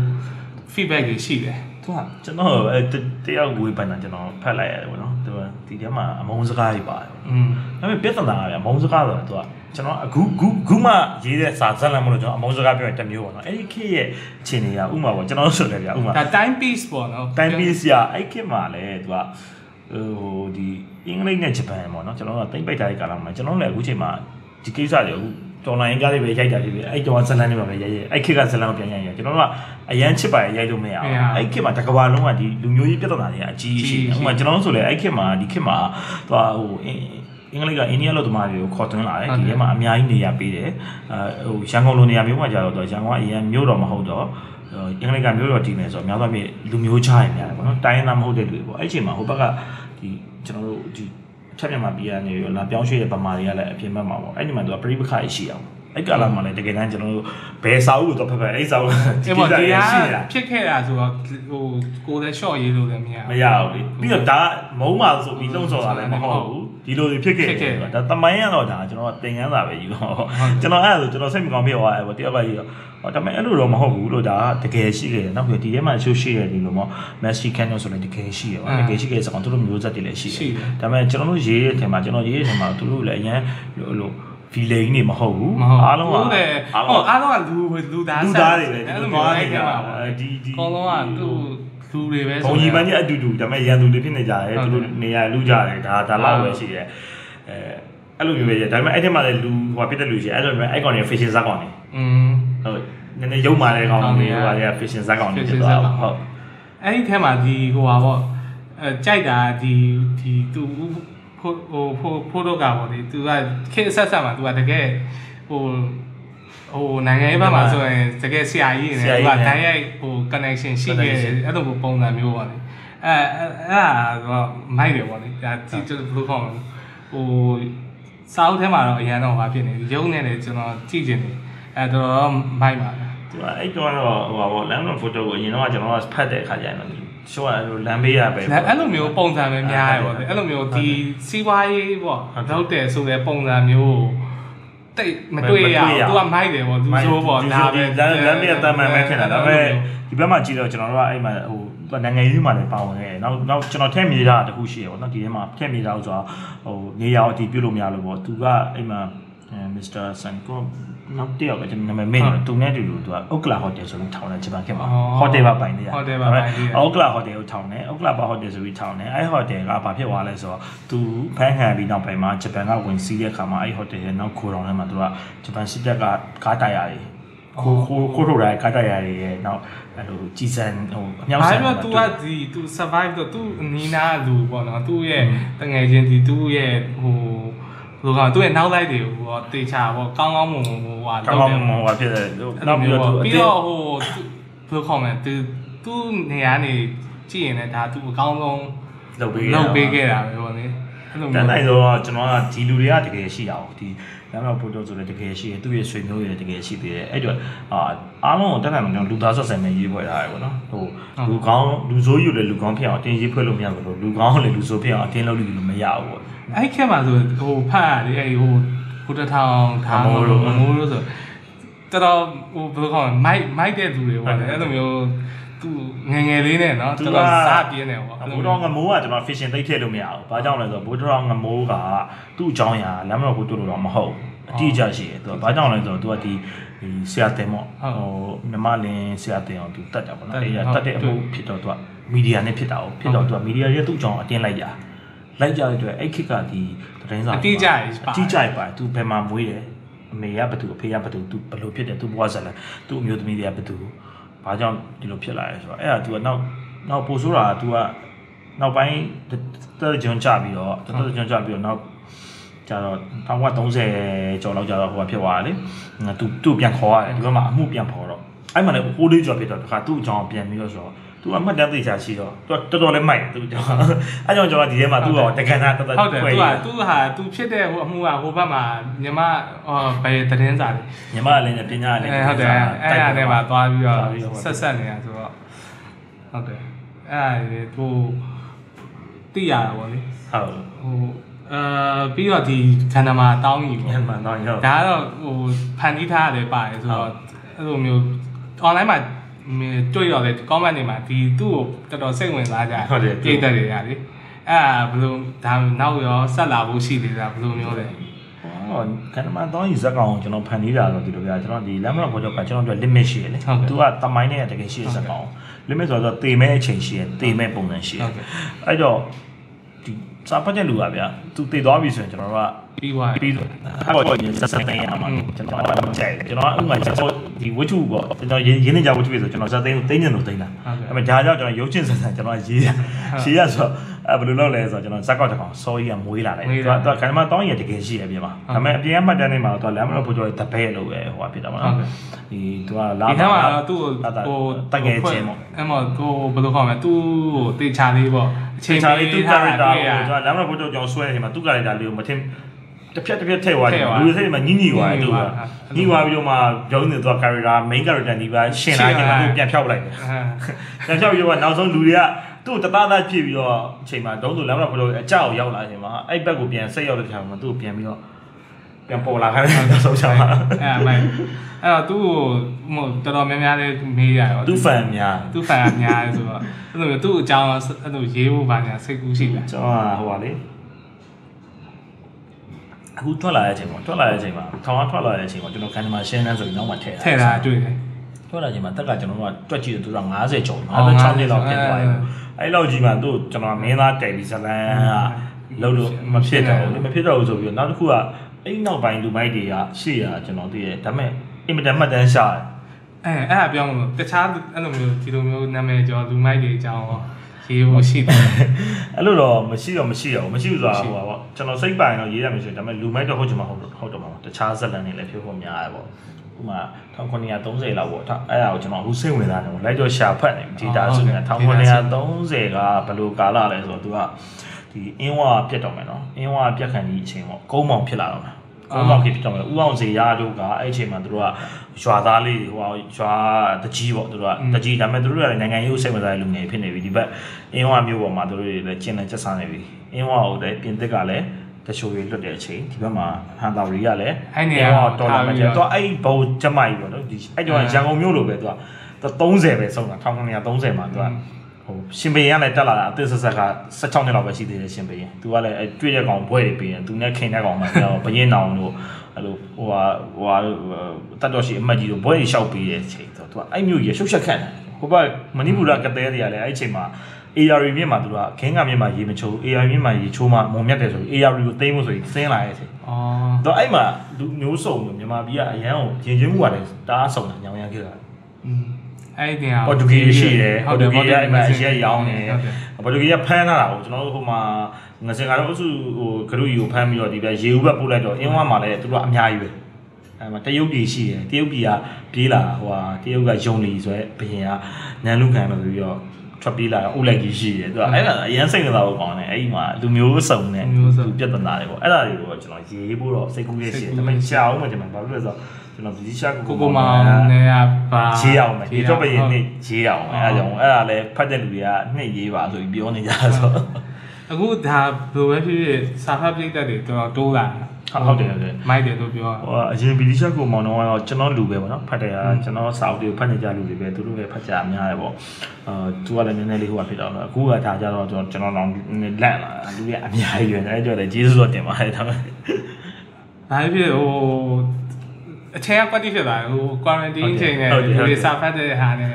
feedback တွေရှိတယ်သူကကျွန်တော်အဲတယောက်ဝေးပန်းတာကျွန်တော်ဖတ်လိုက်ရတယ်ပေါ့နော်သူကဒီထဲမှာအမုန်းစကားတွေပါတယ်อืมဒါပေမဲ့ပြဿနာကဗျအမုန်းစကားဆိုတာသူကကျွန်တော်အခုခုခုမှရေးတဲ့စာဇာတ်လမ်းမလို့ကျွန်တော်အမုန်းစကားပြောရင်တစ်မျိုးပေါ့နော်အဲ့ဒီခေတ်ရဲ့အခြေအနေကဥမာပေါ့ကျွန်တော်ဆိုတယ်ဗျဥမာဒါ time piece ပေါ့နော် time piece ရအဲ့ခေတ်မှာလည်းသူက ဟိုဒီအင်္ဂလိပ်နဲ့ဂျပန်ပေါ့နော်ကျွန်တော်ကတိတ်ပိတ်ထားတဲ့ကာလမှာကျွန်တော်လည်းအခုချိန်မှာဒီကိစ္စတွေအခုတော်လိုင်းကားတွေပဲရိုက်တာဖြစ်ဖြစ်အဲ့တော့ဇလန်တွေပါပဲရိုက်ရိုက်အဲ့ခေတ်ကဇလန်ကိုပြန်ရိုက်ရကျွန်တော်တို့ကအရန်ချစ်ပါရိုက်လို့မရအောင်အဲ့ခေတ်မှာတကဘာလုံးကဒီလူမျိုးရေးပြဿနာတွေကအကြီးကြီးရှိတယ်ဥပမာကျွန်တော်တို့ဆိုလေအဲ့ခေတ်မှာဒီခေတ်မှာသူကဟိုအင်္ဂလိပ်ကအိန္ဒိယလို့တမားတွေကိုခေါ်သွင်းလာတယ်ဒီထဲမှာအများကြီးနေရာပေးတယ်အဲဟိုရန်ကုန်လိုနေရာမျိုးမှာကြာတော့ရန်ကုန်ကအရင်မြို့တော်မဟုတ်တော့ အင်္ဂလိပ်ကမျိုးတော်တည်မယ်ဆိုတော့များသောအားဖြင့်လူမျိုးခြားရင်များတယ်ပေါ့နော်တိုင်းသားမဟုတ်တဲ့လူတွေပေါ့အဲ့အချိန်မှာဟိုဘက်ကဒီကျွန်တော်တို့ဒီထက်မြန်မာပြည်ကနေရောလာပြောင်းရွှေ့တဲ့ဗမာတွေကလည်းအပြင်ဘက်မှာပေါ့အဲ့ဒီမှာသူကပြိပခါရှိအောင်အဲ့ကာလမှာလည်းတကယ်တမ်းကျွန်တော်တို့ဘယ်စာအုပ်တော့ဖက်ဖက်အဲ့စာအုပ်ဒီကိစ္စရရှိတာဖြစ်ခဲ့တာဆိုတော့ဟိုကိုယ်လည်း short ရေးလို့လည်းမရမရဘူးလေပြီးတော့ဒါမုံပါဆိုပြီးလှုံ့ဆော်တာလည်းမဟုတ်ဘူး ဒီလိုတွေဖြစ်ခဲ့တယ်ဒါတမိုင်းရတော့ဒါကျွန်တော်သင်ခန်းစာပဲယူတော့ကျွန်တော်အဲ့ဒါဆိုကျွန်တော်စိတ်မကောင်းဖြစ်သွားတယ်ပေါ့တယောက်ကကြီးတော့ဟောဒါပေမဲ့အဲ့လိုတော့မဟုတ်ဘူးလို့ဒါတကယ်ရှိခဲ့တယ်နောက်ပြီးဒီထဲမှာရှိရှိတယ်ဒီလိုမျိုး Messi Canyon ဆိုလည်းတကယ်ရှိရပါတကယ်ရှိခဲ့စကောင်သူတို့မျိုးဆက်တွေလည်းရှိတယ်ဒါပေမဲ့ကျွန်တော်တို့ရေးတဲ့အထင်မှာကျွန်တော်ရေးတဲ့အထင်မှာသူတို့လည်းအရင်လိုဗီလိန်နေမဟုတ်ဘူးအားလုံးကဟုတ်အားလုံးကလူလူသားလူသားတွေပဲအဲ့လိုမျိုးနေကြဒီဒီအကုန်လုံးကသူ လူတွေပဲဆိုဘုံကြီးပန်းကြီးအတူတူဒါပေမဲ့ရန်သူတွေဖြစ်နေကြတယ်သူတို့နေရာလူကြတယ်ဒါဒါလောက်ပဲရှိတယ်အဲအဲ့လိုမျိုးပဲဒါပေမဲ့အဲ့ဒီမှာလည်းလူဟိုဖြစ်တဲ့လူရှိအဲ့လိုမျိုးအဲ့ကောင်တွေ fashion ဇာတ်ကောင်တွေอืมဟုတ်နည်းနည်းရုပ်မာတဲ့ကောင်တွေဟိုဟာတွေက fashion ဇာတ်ကောင်တွေဖြစ်သွားဟုတ်အဲ့ဒီထဲမှာဒီဟိုဟာပေါ့အဲကြိုက်တာဒီဒီသူဖိုဟိုဖိုဖိုတော့ကပေါ့လေသူကခေတ်ဆက်ဆက်မှာသူကတကယ်ဟို ဟိုနိုင်ငံရေးဘက်မှာဆိုရင်တကယ်ဆရာကြီးနေတယ်သူကတိုင်းရိုက်ဟို connection ရှိခဲ့တယ်အဲ့လိုပုံစံမျိုးပေါ့လေအဲအဲ့ဒါကမိုက်တယ်ပေါ့လေဒါဒီကျဘယ်လိုခေါ်မလဲဟိုစာအုပ်ထဲမှာတော့အရန်တော့ဟာဖြစ်နေရုံးနေတယ်ကျွန်တော်ကြည့်ချင်တယ်အဲတော့မိုက်ပါလားသူကအဲ့တော့ဟိုပါဘောလမ်းမဖိုတိုကိုအရင်တော့ကျွန်တော်ကဖတ်တဲ့အခါကျရင်တော့ရှော့ရလို့လမ်းဘေးရပဲအဲ့လိုမျိုးပုံစံပဲများရပေါ့အဲ့လိုမျိုးဒီစီးပွားရေးပေါ့တော့တယ်ဆိုတဲ့ပုံစံမျိုး တိတ်မတွေ့ရဘူးသူကမိုက်တယ်ပေါ့သူဆိုပေါ့ဒါပဲလမ်းလမ်းဘေးတမ်းမှန်ပဲဖြစ်တာဒါပေမဲ့ဒီဘက်မှာကြည့်တော့ကျွန်တော်တို့ကအဲ့မှာဟိုနိုင်ငံရေးမှာလည်းပါဝင်ခဲ့တယ်နောက်နောက်ကျွန်တော်ထည့်မြေတာတခုရှိရပေါ့နော်ဒီထဲမှာထည့်မြေတာဆိုတော့ဟိုနေရာအတီးပြုတ်လို့မရလို့ပေါ့သူကအဲ့မှာမစ္စတာဆန်ကို နောက်တယောက်ကကျွန်တော်နာမည်မေ့တယ်သူနဲ့တူတူသူကအိုကလာဟိုတယ်ဆိုပြီးထောင်တယ်ဂျပန်ခေတ်မှာဟိုတယ်ပါပိုင်နေရဟိုတယ်ပါပိုင်နေရအိုကလာဟိုတယ်ကိုထောင်တယ်အိုကလာပါဟိုတယ်ဆိုပြီးထောင်တယ်အဲ့ဟိုတယ်ကဘာဖြစ်သွားလဲဆိုတော့သူဖန်ခံပြီးနောက်ပိုင်းမှာဂျပန်ကဝင်စီးတဲ့အခါမှာအဲ့ဟိုတယ်ရဲ့နောက်ခိုးတော်ထဲမှာသူကဂျပန်စစ်တပ်ကကားတိုက်ရတယ်ခိုးခိုးခိုးထုတ်တာကားတိုက်ရတယ်ရဲ့နောက်အဲ့လိုကြီးစံဟိုအမြောက်ဆန်ဘာလို့ तू ကဒီ तू survive တော့ तू နီးနာလူပေါ့နော် तू ရဲ့တငယ်ချင်းဒီ तू ရဲ့ဟို ဘယ်လိုကသူ့ရဲ့နောက်လိုက်တွေကိုဟိုတေချာပေါ့ကောင်းကောင်းမွန်မွန်ဟိုဟာကောင်းကောင်းမွန်မွန်ဟိုဖြစ်တယ်နောက်ပြီးတော့ပြီးတော့ဟိုဘယ်လိုခေါ်မလဲသူသူ့နေရာနေကြည့်ရင်လည်းဒါသူအကောင်းဆုံးလုပ်ပေးလုပ်ပေးခဲ့တာပဲပေါ့လေအဲ့လိုမျိုးတန်းနိုင်တော့ကျွန်တော်ကဒီလူတွေကတကယ်ရှိတာပေါ့ဒီလမ်းမပို့တော့ဆိုလည်းတကယ်ရှိတယ်သူ့ရဲ့ဆွေမျိုးတွေတကယ်ရှိသေးတယ်အဲ့တော့အာအားလုံးကိုတက်နိုင်တော့လူသားဆက်ဆံမဲ့ရေးဖွဲ့ထားတယ်ပေါ့နော်ဟိုလူကောင်းလူဆိုးယူလည်းလူကောင်းဖြစ်အောင်အတင်းရေးဖွဲ့လို့မရဘူးလို့လူကောင်းလည်းလူဆိုးဖြစ်အောင်အတင်းလုပ်လို့မရဘူးပေါ့ အဲ့ခက်မှာဆိုဟိုဖတ်ရတယ်အဲ့ဟိုဘုဒ္ဓထောင်ထားမိုးလို့မိုးလို့ဆိုတော်တော်ဟိုဘယ်လိုခေါ်မိုက်မိုက်တဲ့သူတွေပေါ့လေအဲ့လိုမျိုးသူငငယ်လေးနဲ့နော်တော်တော်စားပြင်းနေပေါ့ဘိုးတော်ငမိုးကကျွန်တော် fishing သိပ်ထည့်လို့မရဘူး။ဘာကြောင့်လဲဆိုတော့ဘိုးတော်ငမိုးကသူ့အကြောင်းအရာလမ်းမတော်ကိုတွေ့လို့တော့မဟုတ်အတိအကျရှိတယ်သူကဘာကြောင့်လဲဆိုတော့သူကဒီဒီဆရာတင်ပေါ့ဟိုမြမလင်းဆရာတင်အောင်သူတတ်တာပေါ့နော်အဲ့ဒါတတ်တဲ့အမှုဖြစ်တော့သူကမီဒီယာနဲ့ဖြစ်တာ哦ဖြစ်တော့သူကမီဒီယာရဲ့သူ့အကြောင်းအတင်းလိုက်တာ လိုက်ကြတဲ့အတွက်အဲ့ခေတ်ကဒီသတင်းစာအတိအကျပါအတိအကျပါသူဘယ်မှာမွေးတယ်အမေကဘသူအဖေကဘသူသူဘယ်လိုဖြစ်တယ်သူဘွားဇလန်သူအမျိုးသမီးတွေကဘသူဘာကြောင့်ဒီလိုဖြစ်လာလဲဆိုတော့အဲ့ဒါ तू ကနောက်နောက်ပို့ဆိုးတာ तू ကနောက်ပိုင်းတက်ကြုံကြပြီးတော့တက်ကြုံကြပြီးတော့နောက်ကျတော့1930ကျော်လောက်ကျတော့ဟိုဖြစ်သွားတယ်လေသူသူ့ပြန်ခေါ်ရတယ်ဒီဘက်မှာအမှုပြန်ခေါ်တော့အဲ့မှာလည်းဟိုးလေးကျော်ဖြစ်တော့တခါသူ့အကြောင်းပြန်ပြီးတော့ဆိုတော့ သူအမှတ်တမ်းသိချာရှိတော့သူတော်တော်လေးမိုက်သူကြောင့်အဲကြောင့်ကျွန်တော်ဒီထဲမှာသူ့တော့တက္ကနာတော်တော်ဟုတ်တယ်သူကသူဟာသူဖြစ်တဲ့ဟိုအမှုကဟိုဘက်မှာညီမဘယ်သတင်းစာလဲညီမလည်းပညာလည်းဟုတ်တယ်အဲ့ဒါနဲ့ပါသွားပြီးတော့ဆက်ဆက်နေတာဆိုတော့ဟုတ်တယ်အဲ့ဒါဟိုသိရတာပေါ့လေဟုတ်ဟိုအာပြီးတော့ဒီခန္ဓာမှာတောင်းကြီးပေါ့ခန္ဓာမှာတောင်းကြီးဟုတ်ဒါကတော့ဟိုဖန်တီးထားရတယ်ပါတယ်ဆိုတော့အဲ့လိုမျိုး online မှာ တွေ့တော့လေ comment တွေမှာဒီသူ့ကိုတော်တော်စိတ်ဝင်စားကြဟုတ်တယ်ပြည့်တက်တွေကလေအဲ့ဘယ်လိုဒါနောက်ရောဆက်လာဖို့ရှိသေးတာဘယ်လိုမျိုးလဲဟောကနမတော့ဇက်ကောင်ကျွန်တော်ဖန်တီးတာတော့ဒီလိုပြကျွန်တော်ဒီလမ်းမတော်ဘောကြောက်ကကျွန်တော်တို့ limit ရှိတယ်လေသူကတမိုင်းနဲ့တကယ်ရှိတဲ့ဇက်ကောင် limit ဆိုတော့တေမဲ့အချိန်ရှိတယ်တေမဲ့ပုံစံရှိတယ်အဲ့တော့ဒီဇ စာဖတ်တဲ့လူကဗျာသူတည်သွားပြီဆိုရင်ကျွန်တော်တို့ကပြီးသွားပြီပြီးတော့ဟာပေါ်ရင်စက်စက်သိမ်းရမှာကျွန်တော်ကကြိုက်တယ်ကျွန်တော်ကဥမာကျွန်တော်ဒီဝတ္ထုပေါ့ကျွန်တော်ရင်းရင်းနေကြဝတ္ထုပဲဆိုကျွန်တော်စက်သိမ်းကိုသိမ်းနေလို့သိမ်းတာအဲ့မဲ့ဒါကြောင့်ကျွန်တော်ရုပ်ချင်းစက်စက်ကျွန်တော်ရေးရရေးရဆို အဲ့ဘယ်လိုလုပ်လဲဆိုတော့ကျွန်တော်ဇက်ကောက်တစ်ကောင်စောကြီးကမွေးလာတယ်သူကသူကခဏမှတောင်းရတကယ်ရှိရပြင်မှာဒါပေမဲ့အပြင်ကမှတ်တမ်းနေမှာသူကလမ်းမလို့ဖို့ကြောတပည့်လို့ပဲဟိုဖြစ်တာမှာနော်ဒီသူကလာဒီထဲမှာသူ့ကိုတကယ်ချင်းပေါ့အဲ့မှာကိုဘယ်လိုခေါ်မလဲသူ့ကိုတေချာလေးပေါ့အချိန်ချိန်ချာလေးသူထားတာ character တွေ့ရကိုကျွန်တော်လမ်းမလို့ဖို့ကြောကျွန်တော်ဆွဲနေမှာသူ character လေးကိုမထင်တစ်ဖြတ်တစ်ဖြတ်ထည့်သွားတယ်လူတွေစိတ်မှာညှိညှိသွားတယ်သူကညှိသွားပြီးတော့မှပြောနေသူက character main character ဒီပါရှင်လာခြင်းကိုပြန်ဖြောက်လိုက်တယ်ပြန်ဖြောက်ပြီးတော့နောက်ဆုံးလူတွေက သူ့တသားသားဖြစ်ပြီးတော့အချိန်မှာတုံးဆိုလမ်းမလို့ဖို့ကြောအကြောက်ရောက်လာခြင်းမှာအဲ့ဘက်ကိုပြန်ဆက်ရောက်တဲ့ခါမှာသူ့ကိုပြန်ပြီးတော့ပြန်ပေါ်လာခိုင်းတယ်နောက်ဆုံးချမှာအဲ့မိုင်အဲ့တော့သူ့ကိုဟိုတော်တော်များများလေးမေးရရောသူ့ fan များသူ့ဖန်အများလေဆိုတော့အဲ့လိုသူ့အကြောင်းအဲ့လိုရေးဖို့ပါညာစိတ်ကူးရှိတယ်ကျွန်တော်ကဟိုပါလေအခုထွက်လာတဲ့အချိန်မှာထွက်လာတဲ့အချိန်မှာထောင်ကထွက်လာတဲ့အချိန်မှာကျွန်တော်ကန်ဒီမှာရှင်းနှန်းဆိုပြီးနောက်မှထည့်ထဲ့တာတွေ့တယ် ထွက်လာချိန်မှာတက်ကကျွန်တော်တို့ကတွက်ကြည့်တယ်သူက50ကျော်56နှစ်လောက်ဖြစ်သွားပြီအဲ့လောက်ကြီးမှသူ့ကျွန်တော်မင်းသားတယ်လီဇလန်ကလုံးလို့မဖြစ်တော့ဘူးမဖြစ်တော့ဘူးဆိုပြီးတော့နောက်တစ်ခုကအဲ့နောက်ပိုင်းလူမိုက်တွေကရှေ့ရကျွန်တော်သိတယ်ဒါပေမဲ့အင်မတန်မှတ်တမ်းရှာတယ်အဲအဲ့ဒါပြောင်းလို့တခြားအဲ့လိုမျိုးဒီလိုမျိုးနာမည်ကျော်လူမိုက်တွေအကြောင်းရောရေးဖို့ရှိတယ်အဲ့လိုတော့မရှိတော့မရှိတော့မရှိဘူးဆိုတာဟိုပါပေါ့ကျွန်တော်စိတ်ပိုင်တော့ရေးရမယ်ဆိုရင်ဒါပေမဲ့လူမိုက်တော့ဟုတ်ချင်မှာဟုတ်တော့ဟုတ်တော့မှာတခြားဇက်လန်တွေလည်းဖြစ်ဖို့များရပေါ့ ဥမာ1930လောက်ပေါ့အဲ့ဒါကိုကျွန်တော်အခုစိတ်ဝင်စားတယ်လိုက်တော့ရှာဖတ်နေဒီဒါဆိုရင်1930ကဘယ်လိုကာလလဲဆိုတော့သူကဒီအင်းဝါပြတ်တော့မယ်နော်အင်းဝါပြတ်ခံဒီအချိန်ပေါ့ကုန်းမောင်ဖြစ်လာတော့မယ်ကုန်းမောင်ဖြစ်တော့မယ်ဥအောင်စေရတို့ကအဲ့အချိန်မှာသူတို့ကရွာသားလေးဟိုရွာတကြီးပေါ့သူတို့ကတကြီးဒါပေမဲ့သူတို့ကနိုင်ငံရေးစိတ်ဝင်စားတဲ့လူငယ်ဖြစ်နေပြီဒီဘက်အင်းဝါမျိုးပေါ်မှာသူတို့တွေလည်းကျင်းနေချက်စားနေပြီအင်းဝါကိုလည်းပြင်သစ်ကလည်း တချို့တွေလွတ်တဲ့အချိန်ဒီဘက်မှာဟန်တာရီကလည်းအဲ့နေရာတော်လာမှာကျတော့အဲ့ဘုံကျမိုက်ပေါ့နော်ဒီအဲ့တော့ရန်ကုန်မြို့လိုပဲသူက30ပဲဆုံးတာ1930မှာသူကဟိုရှင်ဘရင်ကလည်းတက်လာတာအသစ်ဆက်ဆက်က16နှစ်လောက်ပဲရှိသေးတယ်ရှင်ဘရင်သူကလည်းတွေ့တဲ့ကောင်ဘွဲတွေပေးတယ်သူနဲ့ခင်တဲ့ကောင်မှကျတော့ဘရင်နောင်တို့အဲ့လိုဟိုဟာဟိုဟာတတ်တော်ရှိအမတ်ကြီးတို့ဘွဲတွေလျှောက်ပေးတဲ့အချိန်ဆိုတော့သူကအဲ့မျိုးကြီးရှုပ်ရှက်ခန့်တယ်ဟိုဘက်မဏိပူရကတဲ့တွေကလည်းအဲ့အချိန်မှာ AR မြင့်မှာသူကခင်းကမြင့်မှာရေမချိုး AR မြင့်မှာရေချိုးမှမုံမြတ်တယ်ဆိုပြီး AR ကိုသိမ်းဖို့ဆိုရင်ဆင်းလာရဲ့ဆို။အော်။တော့အဲ့မှာလူမျိုးစုံမြန်မာပြည်ကအရန်ကိုရင်ချင်းမှုကလည်းတအားစုံတာညောင်ရန်ခဲ့တာ။อืมအဲ့ဒီဟာပေါ်တူဂီရှိတယ်ပေါ်တူဂီကအဲ့မှာအရက်ရောင်းတယ်ပေါ်တူဂီကဖမ်းလာတာကိုကျွန်တော်တို့ဟိုမှာငစင်ကတော့အစုဟိုဂရုကြီးကိုဖမ်းပြီးတော့ဒီပဲရေဦးဘက်ပို့လိုက်တော့အင်းဝမှာလည်းသူတို့အများကြီးပဲအဲ့မှာတရုတ်ပြည်ရှိတယ်တရုတ်ပြည်ကပြေးလာဟိုဟာတရုတ်ကယုံလီဆိုရဲဘရင်ကနန်လူခံလို့ပြီးတော့ ထွက်ပြေးလာအိုလိုက်ကြီးရှိတယ်သူကအဲ့ဒါအရန်စိတ်ဝင်စားဖို့ကောင်းတယ်အဲ့ဒီမှာလူမျိုးစုံနဲ့သူပြဿနာတွေပေါ့အဲ့ဒါတွေကိုကျွန်တော်ရေးဖို့တော့စိတ်ကူးရရှိတယ်ဒါပေမဲ့ရှာအောင်မှကျွန်တော်ဘာလို့လဲဆိုတော့ကျွန်တော်ဗီဒီရှာကိုကိုကိုမောင်နဲ့ကပါရေးအောင်မယ်ဒီတော့ပဲရေးနေရေးအောင်မယ်အဲဒါကြောင့်အဲ့ဒါလည်းဖတ်တဲ့လူတွေကနှစ်ရေးပါဆိုပြီးပြောနေကြဆိုအခုဒါဘယ်လိုပဲဖြစ်ဖြစ်စာဖတ်ပြိတ္တတွေတော်တော်တိုးလာ ဟုတ်တယ်ဟုတ်တယ်မိုက်တယ်လို့ပြောဟိုအရင်ဗီဒီရှာကိုမောင်တော့ကတော့ကျွန်တော်လူပဲပေါ့နော်ဖတ်တယ်ဟာကျွန်တော်စာအုပ်တွေကိုဖတ်နေကြလူတွေပဲသူတို့ပဲဖတ်ကြအများတယ်ပေါ့အာသူကလည်းနည်းနည်းလေးဟိုကဖြစ်တော့တော့အခုကဒါကြတော့ကျွန်တော်ကျွန်တော်တော့လန့်လာလူတွေအများကြီးပဲအဲကြောင့်လည်းဂျေဆုတော့တင်ပါတယ်ဒါပေမဲ့ဒါဖြစ်ဟိုအချိန်ကကွက်တိဖြစ်လာဟို quarantine ချိန်နဲ့ဒီလိုစာဖတ်တဲ့ဟာနဲ့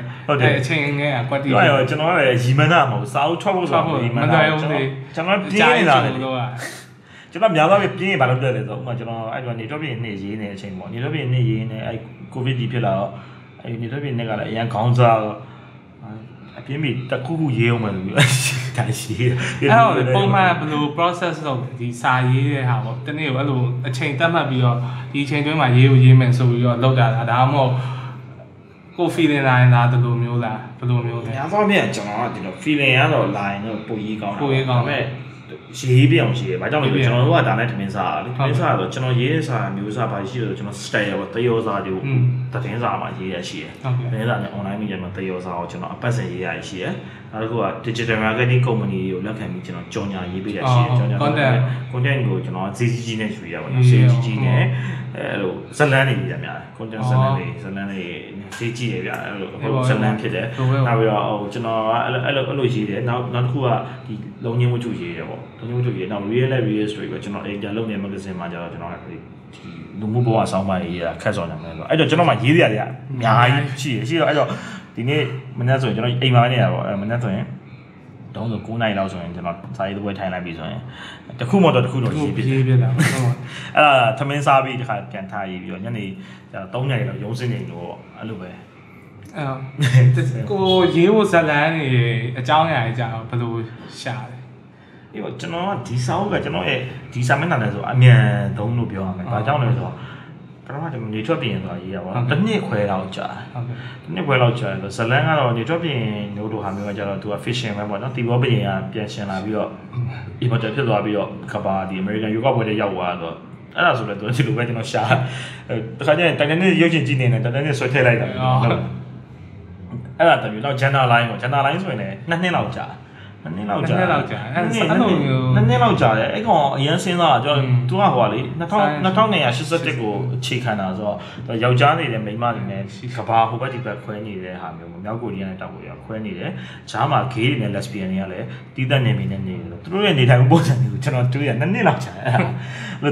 အချိန်ငယ်ကကွက်တိပြောရကျွန်တော်ကလည်းရီမန်းတာမဟုတ်စာအုပ်ထွက်ဖို့ဆိုတော့ရီမန်းတာကျွန်တော်ကျွန်တော်ပြင်းနေတာလေလို့ ကကျွန်တော်များသောအားဖြင့်ပြင်းရင်ဘာလုပ်ပြလဲဆိုတော့ဥပမာကျွန်တော်အဲ့တော့နေတော့ပြင်းနေရေးနေတဲ့အချိန်ပေါ့နေတော့ပြင်းနေရေးနေအဲ့ကိုဗစ်ကြီးဖြစ်လာတော့အဲ့နေတော့ပြင်းနေကလည်းအရန်ခေါင်းစားတော့အပြင်းပြီးတခုခုရေးအောင်မယ်လို့ဒါရှိတယ်အဲ့တော့ပုံမှန်ဘယ်လို process လုပ်ဒီစာရေးတဲ့ဟာပေါ့တနေ့ကိုအဲ့လိုအချိန်တတ်မှတ်ပြီးတော့ဒီအချိန်တွင်းမှာရေးကိုရေးမယ်ဆိုပြီးတော့လောက်တာလားဒါမှမဟုတ်ကို feeling လာရင်လားဒီလိုမျိုးလားဘယ်လိုမျိုးလဲများသောအားဖြင့်ကျွန်တော်ကဒီလို feeling ကတော့ line တော့ပုံရေးကောင်းပိုရေးကောင်းဒါပေမဲ့ ရေးပြအောင်ရှိတယ်။ဘာကြောင့်လဲဆိုတော့ကျွန်တော်တို့ကဒါနဲ့ထမင်းစားတာလေ။ထမင်းစားတော့ကျွန်တော်ရေးတဲ့စာမျိုးစားပါရှိတယ်ဆိုကျွန်တော် style ရောတယောစာတွေကိုတည်င်းစာမှာရေးရရှိတယ်ဟုတ်ကဲ့။သတင်းစာနဲ့ online media မှာတယောစာကိုကျွန်တော်အပတ်စဉ်ရေးရရှိတယ်။နောက်တစ်ခုက digital marketing company တွေကိုလက်ခံပြီးကျွန်တော်ကြော်ညာရေးပေးရရှိတယ်။ကြော်ညာ content ကိုကျွန်တော် ZCG နဲ့ရွှေရပါတော့။ ZCG နဲ့အဲလိုဇလန်းနေပြရများတယ် content ဇလန်းတွေဇလန်းတွေဈေးကြီးရပြအဲ့လိုဇလန်းဖြစ်တယ်။နောက်ပြီးတော့ဟိုကျွန်တော်အဲ့လိုအဲ့လိုအဲ့လိုရေးတယ်။နောက်နောက်တစ်ခုကဒီလုံငင်းဝတ္ထုရေးတယ်ပေါ့။လုံငင်းဝတ္ထုရေးနောက် real life real story ပဲကျွန်တော် editor လုပ်နေ magazine မှာကျတော့ကျွန်တော်ဒီလူမှုဘဝအဆောင်ပါရေးရခက်စော်နေမယ်ဆိုအဲ့တော့ကျွန်တော်မှရေးရတွေအများကြီးရှိရရှိတော့အဲ့တော့ဒီနေ့မနေ့ဆိုရင်ကျွန်တော်အိမ်မှာနေရပေါ့အဲ့မနေ့ဆိုရင်တုံးဆို9နိုင်လောက်ဆိုရင်ကျွန်တော်စာရေးပွဲထိုင်လိုက်ပြီဆိုရင်တခုမှတော့တခုတော့ရေးပြရေးပြတာဟုတ်ပါအဲ့ဒါသမင်းစားပြီးတခါပြန်ထားရေးပြီးတော့ညနေ3နိုင်လောက်ရုံးစင်းနေလို့အဲ့လိုပဲအဲကိုရေးဖို့ဇလန်းနေအကြောင်းအရာကြီးကြာဘယ်လိုရှာလဲ အေးပေါ့ကျွန်တော်ကဒီစာအုပ်ကကျွန်တော်ရဲ့ဒီစာမျက်နှာနဲ့ဆိုအမြန်သုံးလို့ပြောရမယ်။ဘာကြောင့်လဲဆိုတော့ပထမကျွန်တော်နေထွက်ပြင်ဆိုတာရေးရပါတော့တစ်နှစ်ခွဲလောက်ကြာဟုတ်ကဲ့တစ်နှစ်ခွဲလောက်ကြာတယ်ဇလန်ကတော့နေထွက်ပြင်မျိုးတို့ဟာမျိုးကကျတော့သူက fishing ပဲပေါ့နော်တီဘောပြင်ကပြန်ရှင်လာပြီးတော့ importer ဖြစ်သွားပြီးတော့ကဘာဒီ American ရုပ်ောက်ပွဲတွေရောက်သွားတော့အဲ့ဒါဆိုလည်းသူဒီလိုပဲကျွန်တော်ရှာတခါကျရင်တိုင်တန်နဲ့ရုပ်ရှင်ကြည့်နေတယ်တိုင်တန်နဲ့ဆွဲထည့်လိုက်တာအဲ့ဒါတမျိုးတော့ gender line ပေါ့ gender line ဆိုရင်လည်းနှစ်နှစ်လောက်ကြာ နှစ်နှစ်လောက်ကြာနှစ်လောက်ကြာအဲ့နှစ်အဲ့လိုမျိုးနှစ်နှစ်လောက်ကြာတယ်အဲ့ကောင်အရင်စဉ်းစားတာကျွန်อืมတော်သူကဟိုပါလေဆိုင်2981ကိုအခြေခံတာဆိုတော့ယောက်ျားနေတယ်မိန်းမနေတယ်ကဘာဟိုဘက်ဒီဘက်ခွဲနေတဲ့ဟာမျိုးမြောက်ကိုရီးယားနဲ့တောက်ကိုရီးယားခွဲနေတယ်ဂျားမှာ gay တွေနဲ့ lesbian တွေကလည်းတီးသက်နေမိနေနေတယ်သူတို့ရဲ့နေထိုင်မှုပုံစံတွေကိုကျွန်တော်တွေ့ရနှစ်နှစ်လောက်ကြာတယ်အဲ့ဒါ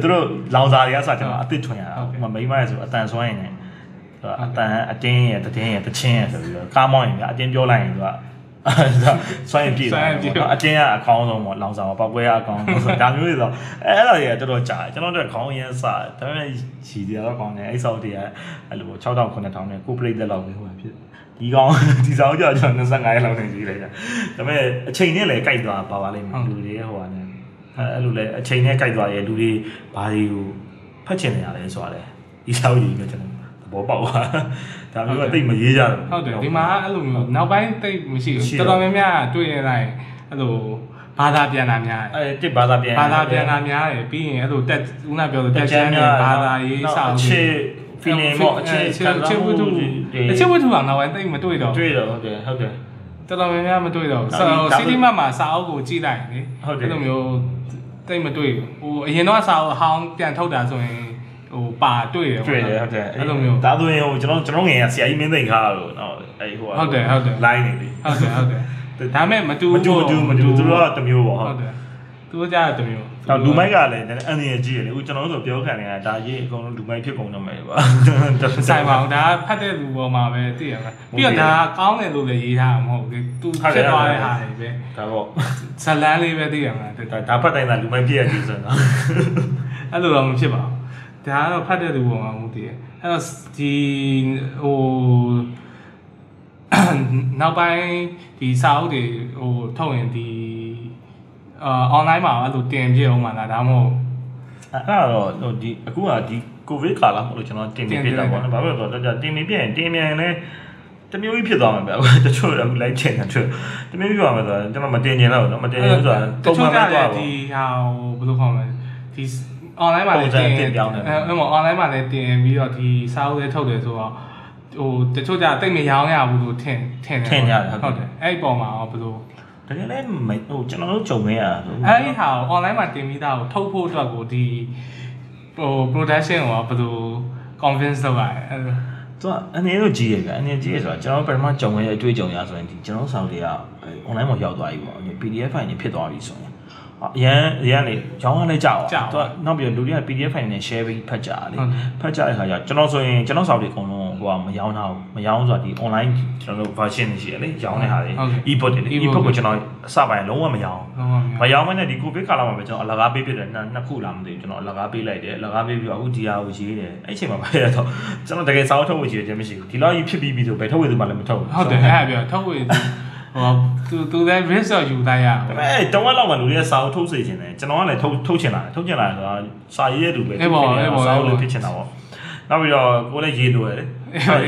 သူတို့လောင်စာတွေကစကျွန်တော်အသစ်ထွင်ရတာဟိုမိန်းမရဲ့ဆိုအတန်ဆွမ်းရင်လည်းအတန်အတင်းရဲ့တတင်းရဲ့တချင်းရဲ့ဆိုပြီးတော့ကားမောင်းရင်ကအတင်းပြောလိုက်ရင်သူက ဆွမ်းရင်ပြည့်သွားတယ်ပေါ့အတင်းကအကောင်းဆုံးပေါ့လောင်စာပေါ့ပောက်ပွဲအကောင်းဆုံးဆိုဒါမျိုးတွေဆိုအဲ့ဒါတွေကတော်တော်ကြာတယ်ကျွန်တော်တို့ခေါင်းရင်းစားဒါပေမဲ့ခြီတွေတော့ကောင်းတယ်အဲ့ဆောက်တွေကအဲ့လို6000 9000နဲ့ကိုပရိသတ်လောက်ပဲဟိုဖြစ်ဒီကောင်ဒီဆောင်ကြောကျွန်တော်25ရက်လောက်နေကြီးလိုက်တာဒါပေမဲ့အချိန်နဲ့လည်းကြိုက်သွားပါပါလိမ့်မယ်လူတွေဟိုဟာနဲ့အဲ့လိုလေအချိန်နဲ့ကြိုက်သွားရဲ့လူတွေဘာတွေကိုဖတ်ချင်နေရလဲဆိုတာလေဒီဆောက်ကြီးပဲကျွန်တော်ဘောပေါက်သွား ဒါမျိုးကတိတ်မရေးကြဘူးဟုတ်တယ်ဒီမှာအဲ့လိုမျိုးနောက်ပိုင်းတိတ်မရှိရှိဘူးတော့တော်တော်များများတွေ့ရလိုက်အဲ့လိုဘာသာပြန်တာများတယ်အဲတစ်ဘာသာပြန်ဘာသာပြန်တာများတယ်ပြီးရင်အဲ့လိုတက်ဦးနာပြောလို့တက်ချမ်းတွေဘာသာရေးစာအုပ်ချစ်ဖီလင်ပေါ့အခြေချစ်ချစ်ဝတ္ထုအချစ်ဝတ္ထုကနောက်ပိုင်းတိတ်မတွေ့တော့တွေ့တော့ဟုတ်တယ်ဟုတ်တယ်တော်တော်များများမတွေ့တော့ဒါဆိုဒါစီတီမတ်မှာစာအုပ်ကိုကြည့်လိုက်လေဟုတ်တယ်အဲ့လိုမျိုးတိတ်မတွေ့ဘူးဟိုအရင်တော့စာအုပ်အဟောင်းပြန်ထုတ်တာဆိုရင် ဟိုပါတွေ့တယ်တွေ့တယ်ဟုတ်တယ်အဲ့လိုမျိုးဒါဆိုရင်ဟိုကျွန်တော်ကျွန်တော်ငယ်ကဆရာကြီးမင်းသိန်ခါလို့နော်အဲဟိုဟုတ်တယ်ဟုတ်တယ် line နေပြီဟုတ်တယ်ဟုတ်တယ်ဒါပေမဲ့မတူမတူမတူမတူသူတို့ကတစ်မျိုးပေါ့ဟုဟုတ်တ်တယ်သူတို့ကြားတစ်မျိုးတော့လူမိုက်ကလည်းအန်ရကြီးရလေဦးကျွန်တော်တို့ဆိုပြောခံနေတာဒါရေးအကုန်လုံးလူမိုက်ဖြစ်ကုန်တော့မယ်ကွာဆိုင်ပါအောင်ဒါဖတ်တဲ့လူပေါ်မှာပဲသိရမှာပြီးတော့ဒါကောင်းတယ်လို့လည်းရေးထားမှာမဟုတ်ဘူးသူဖြစ်သွားတဲ့ဟာတွေပဲဒါပေါ့ဇလန်းလေးပဲသိရမှာဒါဒါဒါဖတ်တိုင်းသာလူမိုက်ဖြစ်ရကြီးဆိုတော့အဲ့လိုတော့မဖြစ်ပါဘူး ဒါကတော့ဖတ်တဲ့လူပေါ်မှာမဟုတ်သေးတယ်အဲ့တော့ဒီဟိုနောက်ပိုင်းဒီစာအုပ်တွေဟိုထုတ်ရင်ဒီအာ online မှာအဲ့လိုတင်ပြအောင်မှာလားဒါမှမဟုတ်အဲ့ဒါတော့ဟိုဒီအခုကဒီကိုဗစ်ကာလမဟုတ်လို့ကျွန်တော်တင်ပြပြတာပေါ့နော်ဘာဖြစ်လို့လဲဆိုတော့တင်ပြပြရင်တင်မြန်လဲတမျိုးကြီးဖြစ်သွားမှာဗျတချို့တော့လိုက်ချင်တယ်တချို့တမျိုးကြီးဖြစ်သွားမှာဆိုတော့ကျွန်တော်မတင်ချင်တော့ဘူးနော်မတင်ဘူးဆိုတာတချို့ကြသွားတယ်ပါဒီဟာဟိုဘယ်လိုခေါ်မလဲဒီ online မှာလည်းပုံစံတင်တင်ပြောင်းတယ်အဲအဲ့မှာ online မှာလည်းတင်ပြီးတော့ဒီစာအုပ်လေးထုတ်တယ်ဆိုတော့ဟိုတချို့ကြတိတ်မရောင်းရဘူးလို့ထင်ထင်တယ်ထင်ကြတယ်ဟုတ်ဟုတ်တယ်တယ်အဲ့ဒီပုံမှာရောဘယ်လိုတကယ်လည်းမဟိုကျွန်တော်တို့ဂျုံနေရတာအဲ့ဒီဟာကို online မှာတင်ပြီးသားကိုထုတ်ဖို့အတွက်ကိုဒီဟို production ကိုဘယ်လို convince လုပ်ရလဲအဲ့လိုသူကအနေနဲ့ကြီးရဗျအနေကြီးရဆိုတာကျွန်တော်ပထမဂျုံရဲ့အတွေ့အကြုံရဆိုရင်ဒီကျွန်တော်ဆောင်တွေက online မှာရောက်သွားပြီပေါ့ PDF file တွေဖြစ်သွားပြီဆိုရင် အရန်အရန်လေရောင်းရလဲကြောက်ကြောက်သူကနောက်ပြီးလူတွေက PDF file နဲ့ share ပြီးဖတ်ကြတယ်လေဟုတ်တယ်ဖတ်ကြတဲ့ခါကျကျွန်တော်ဆိုရင်ကျွန်တော်ဆောင်တွေအကုန်လုံးဟိုကမရောင်းတော့ဘူးမရောင်းဆိုတာဒီ online ကျွန်တော်တို့ version တွေရှိရလေရောင်းတဲ့ဟာတွေဟုတ်ကဲ့ e-book တွေလေ e-book e-book ကိုကျွန်တော်အစပိုင်းလုံးဝမရောင်းလုံးဝမမရောင်းမနဲ့ဒီကိုဗစ်ကာလမှာပဲကျွန်တော်အလကားပေးပြတယ်နှစ်နှစ်ခုလားမသိဘူးကျွန်တော်အလကားပေးလိုက်တယ်အလကားပေးပြီးတော့အခုဒီဟာကိုရေးတယ်အဲ့အချိန်မှာပဲရတော့ကျွန်တော်တကယ်စောင်းထုတ်ဖို့ရှိတယ်မရှိဘူးဒီလောက်ကြီးဖြစ်ပြီးပြီဆိုဘယ်ထုတ်ဝေသူမှလည်းမထုတ်ဘူးဟုတ်တယ်အဲ့ဒါပြောထုတ်ဝေသူ ဟောသူသူလည်း risk တော့ယူလိုက်ရအောင်ဒါပေမဲ့တဝက်လောက်မှလူတွေကစာအုပ်ထုတ်စေချင်တယ်ကျွန်တော်ကလည်းထုတ်ထုတ်ချင်လာတယ်ထုတ်ချင်လာတယ်ဆိုတာစာရေးရတူပဲထုတ်ချင်တယ်စာအုပ်လည်းဖြစ်ချင်တာပေါ့နောက်ပြီးတော့ကိုလည်းရေးလိုရတယ်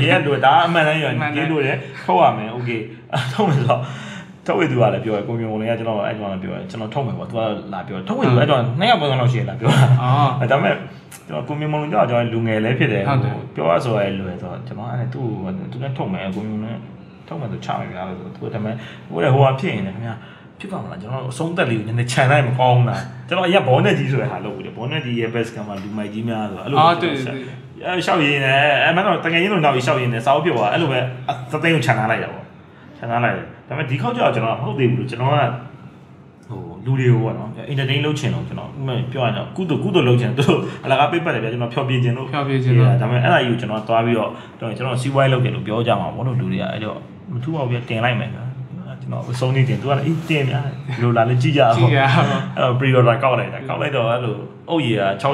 ရေးရလိုဒါအမှန်တမ်းရေးလိုတယ်ထုတ်ရမယ် okay ထုတ်မယ်ဆိုတော့ထုတ်ဝေသူကလည်းပြောရယ်ကိုမျိုးဝင်လေးကကျွန်တော်အဲ့ကြောင့်လည်းပြောရယ်ကျွန်တော်ထုတ်မယ်ပေါ့သူကလာပြောထုတ်ဝေသူအဲ့ကြောင့်နှစ်ယောက်ပုံစံလောက်ရှိရလာပြောတာအော်ဒါပေမဲ့ကျွန်တော်ကိုမျိုးမလုံးကြောင့်ကျွန်တော်လူငယ်လည်းဖြစ်တယ်ပြောရဆိုရယ်လွယ်ဆိုတော့ကျွန်တော်အဲ့သူ့သူနဲ့ထုတ်မယ်ကိုမျိုးနဲ့ ထုတ်မယ်ဆိုချမယ်များလို့ဆိုသူကတည်းကဟိုလည်းဟိုဟာဖြစ်ရင်လည်းခင်ဗျာဖြစ်ပါမလားကျွန်တော်အဆုံးသက်လေးကိုနည်းနည်းခြံလိုက်မကောင်းလားကျွန်တော်အရက်ဘောနဲ့ကြီးဆိုတဲ့ဟာလုပ်ဘူးလေဘောနဲ့ကြီးရဲ့ best ကမှလူမိုက်ကြီးများဆိုအဲ့လိုအော်တွေ့အဲရှောက်ရင်းနဲ့အဲမတော့တကယ်ရင်းလို့နောက်ပြီးရှောက်ရင်းနဲ့စာအုပ်ပြောတာအဲ့လိုပဲသသိန်းကိုခြံထားလိုက်တာပေါ့ခြံထားလိုက်တယ်ဒါပေမဲ့ဒီခေါက်ကျတော့ကျွန်တော်မဟုတ်သေးဘူးလို့ကျွန်တော်ကဟိုလူတွေကိုပေါ့နော် entertain လုပ်ချင်တော့ကျွန်တော်ဥပမာပြောရရင်တော့ကုသိုလ်ကုသိုလ်လုပ်ချင်တယ်သူတို့အလကားပေးပတ်တယ်ဗျာကျွန်တော်ဖျော်ပြခြင်းလို့ဖျော်ပြခြင်းလို့ဒါပေမဲ့အဲ့ဒါကြီးကိုကျွန်တော်သွားပြီးတော့ကျွန်တော်စီးပွားရေးလုပ်တယ်လို့ပြောကြမှာပေါ့လို့လူတွေကအဲ့တော့ မထူပါဘူးဗျာတင်လိုက်မယ်ဗျာကျွန်တော်အဆုံးနေတင်သူကလည်းအေးတင်များလိုလာလေကြည့်ကြအောင်ကြည့်ရအောင်အဲ့တော့ pre order ကောက်လိုက်တာကောက်လိုက်တော့အဲ့လိုအုတ်ရ6000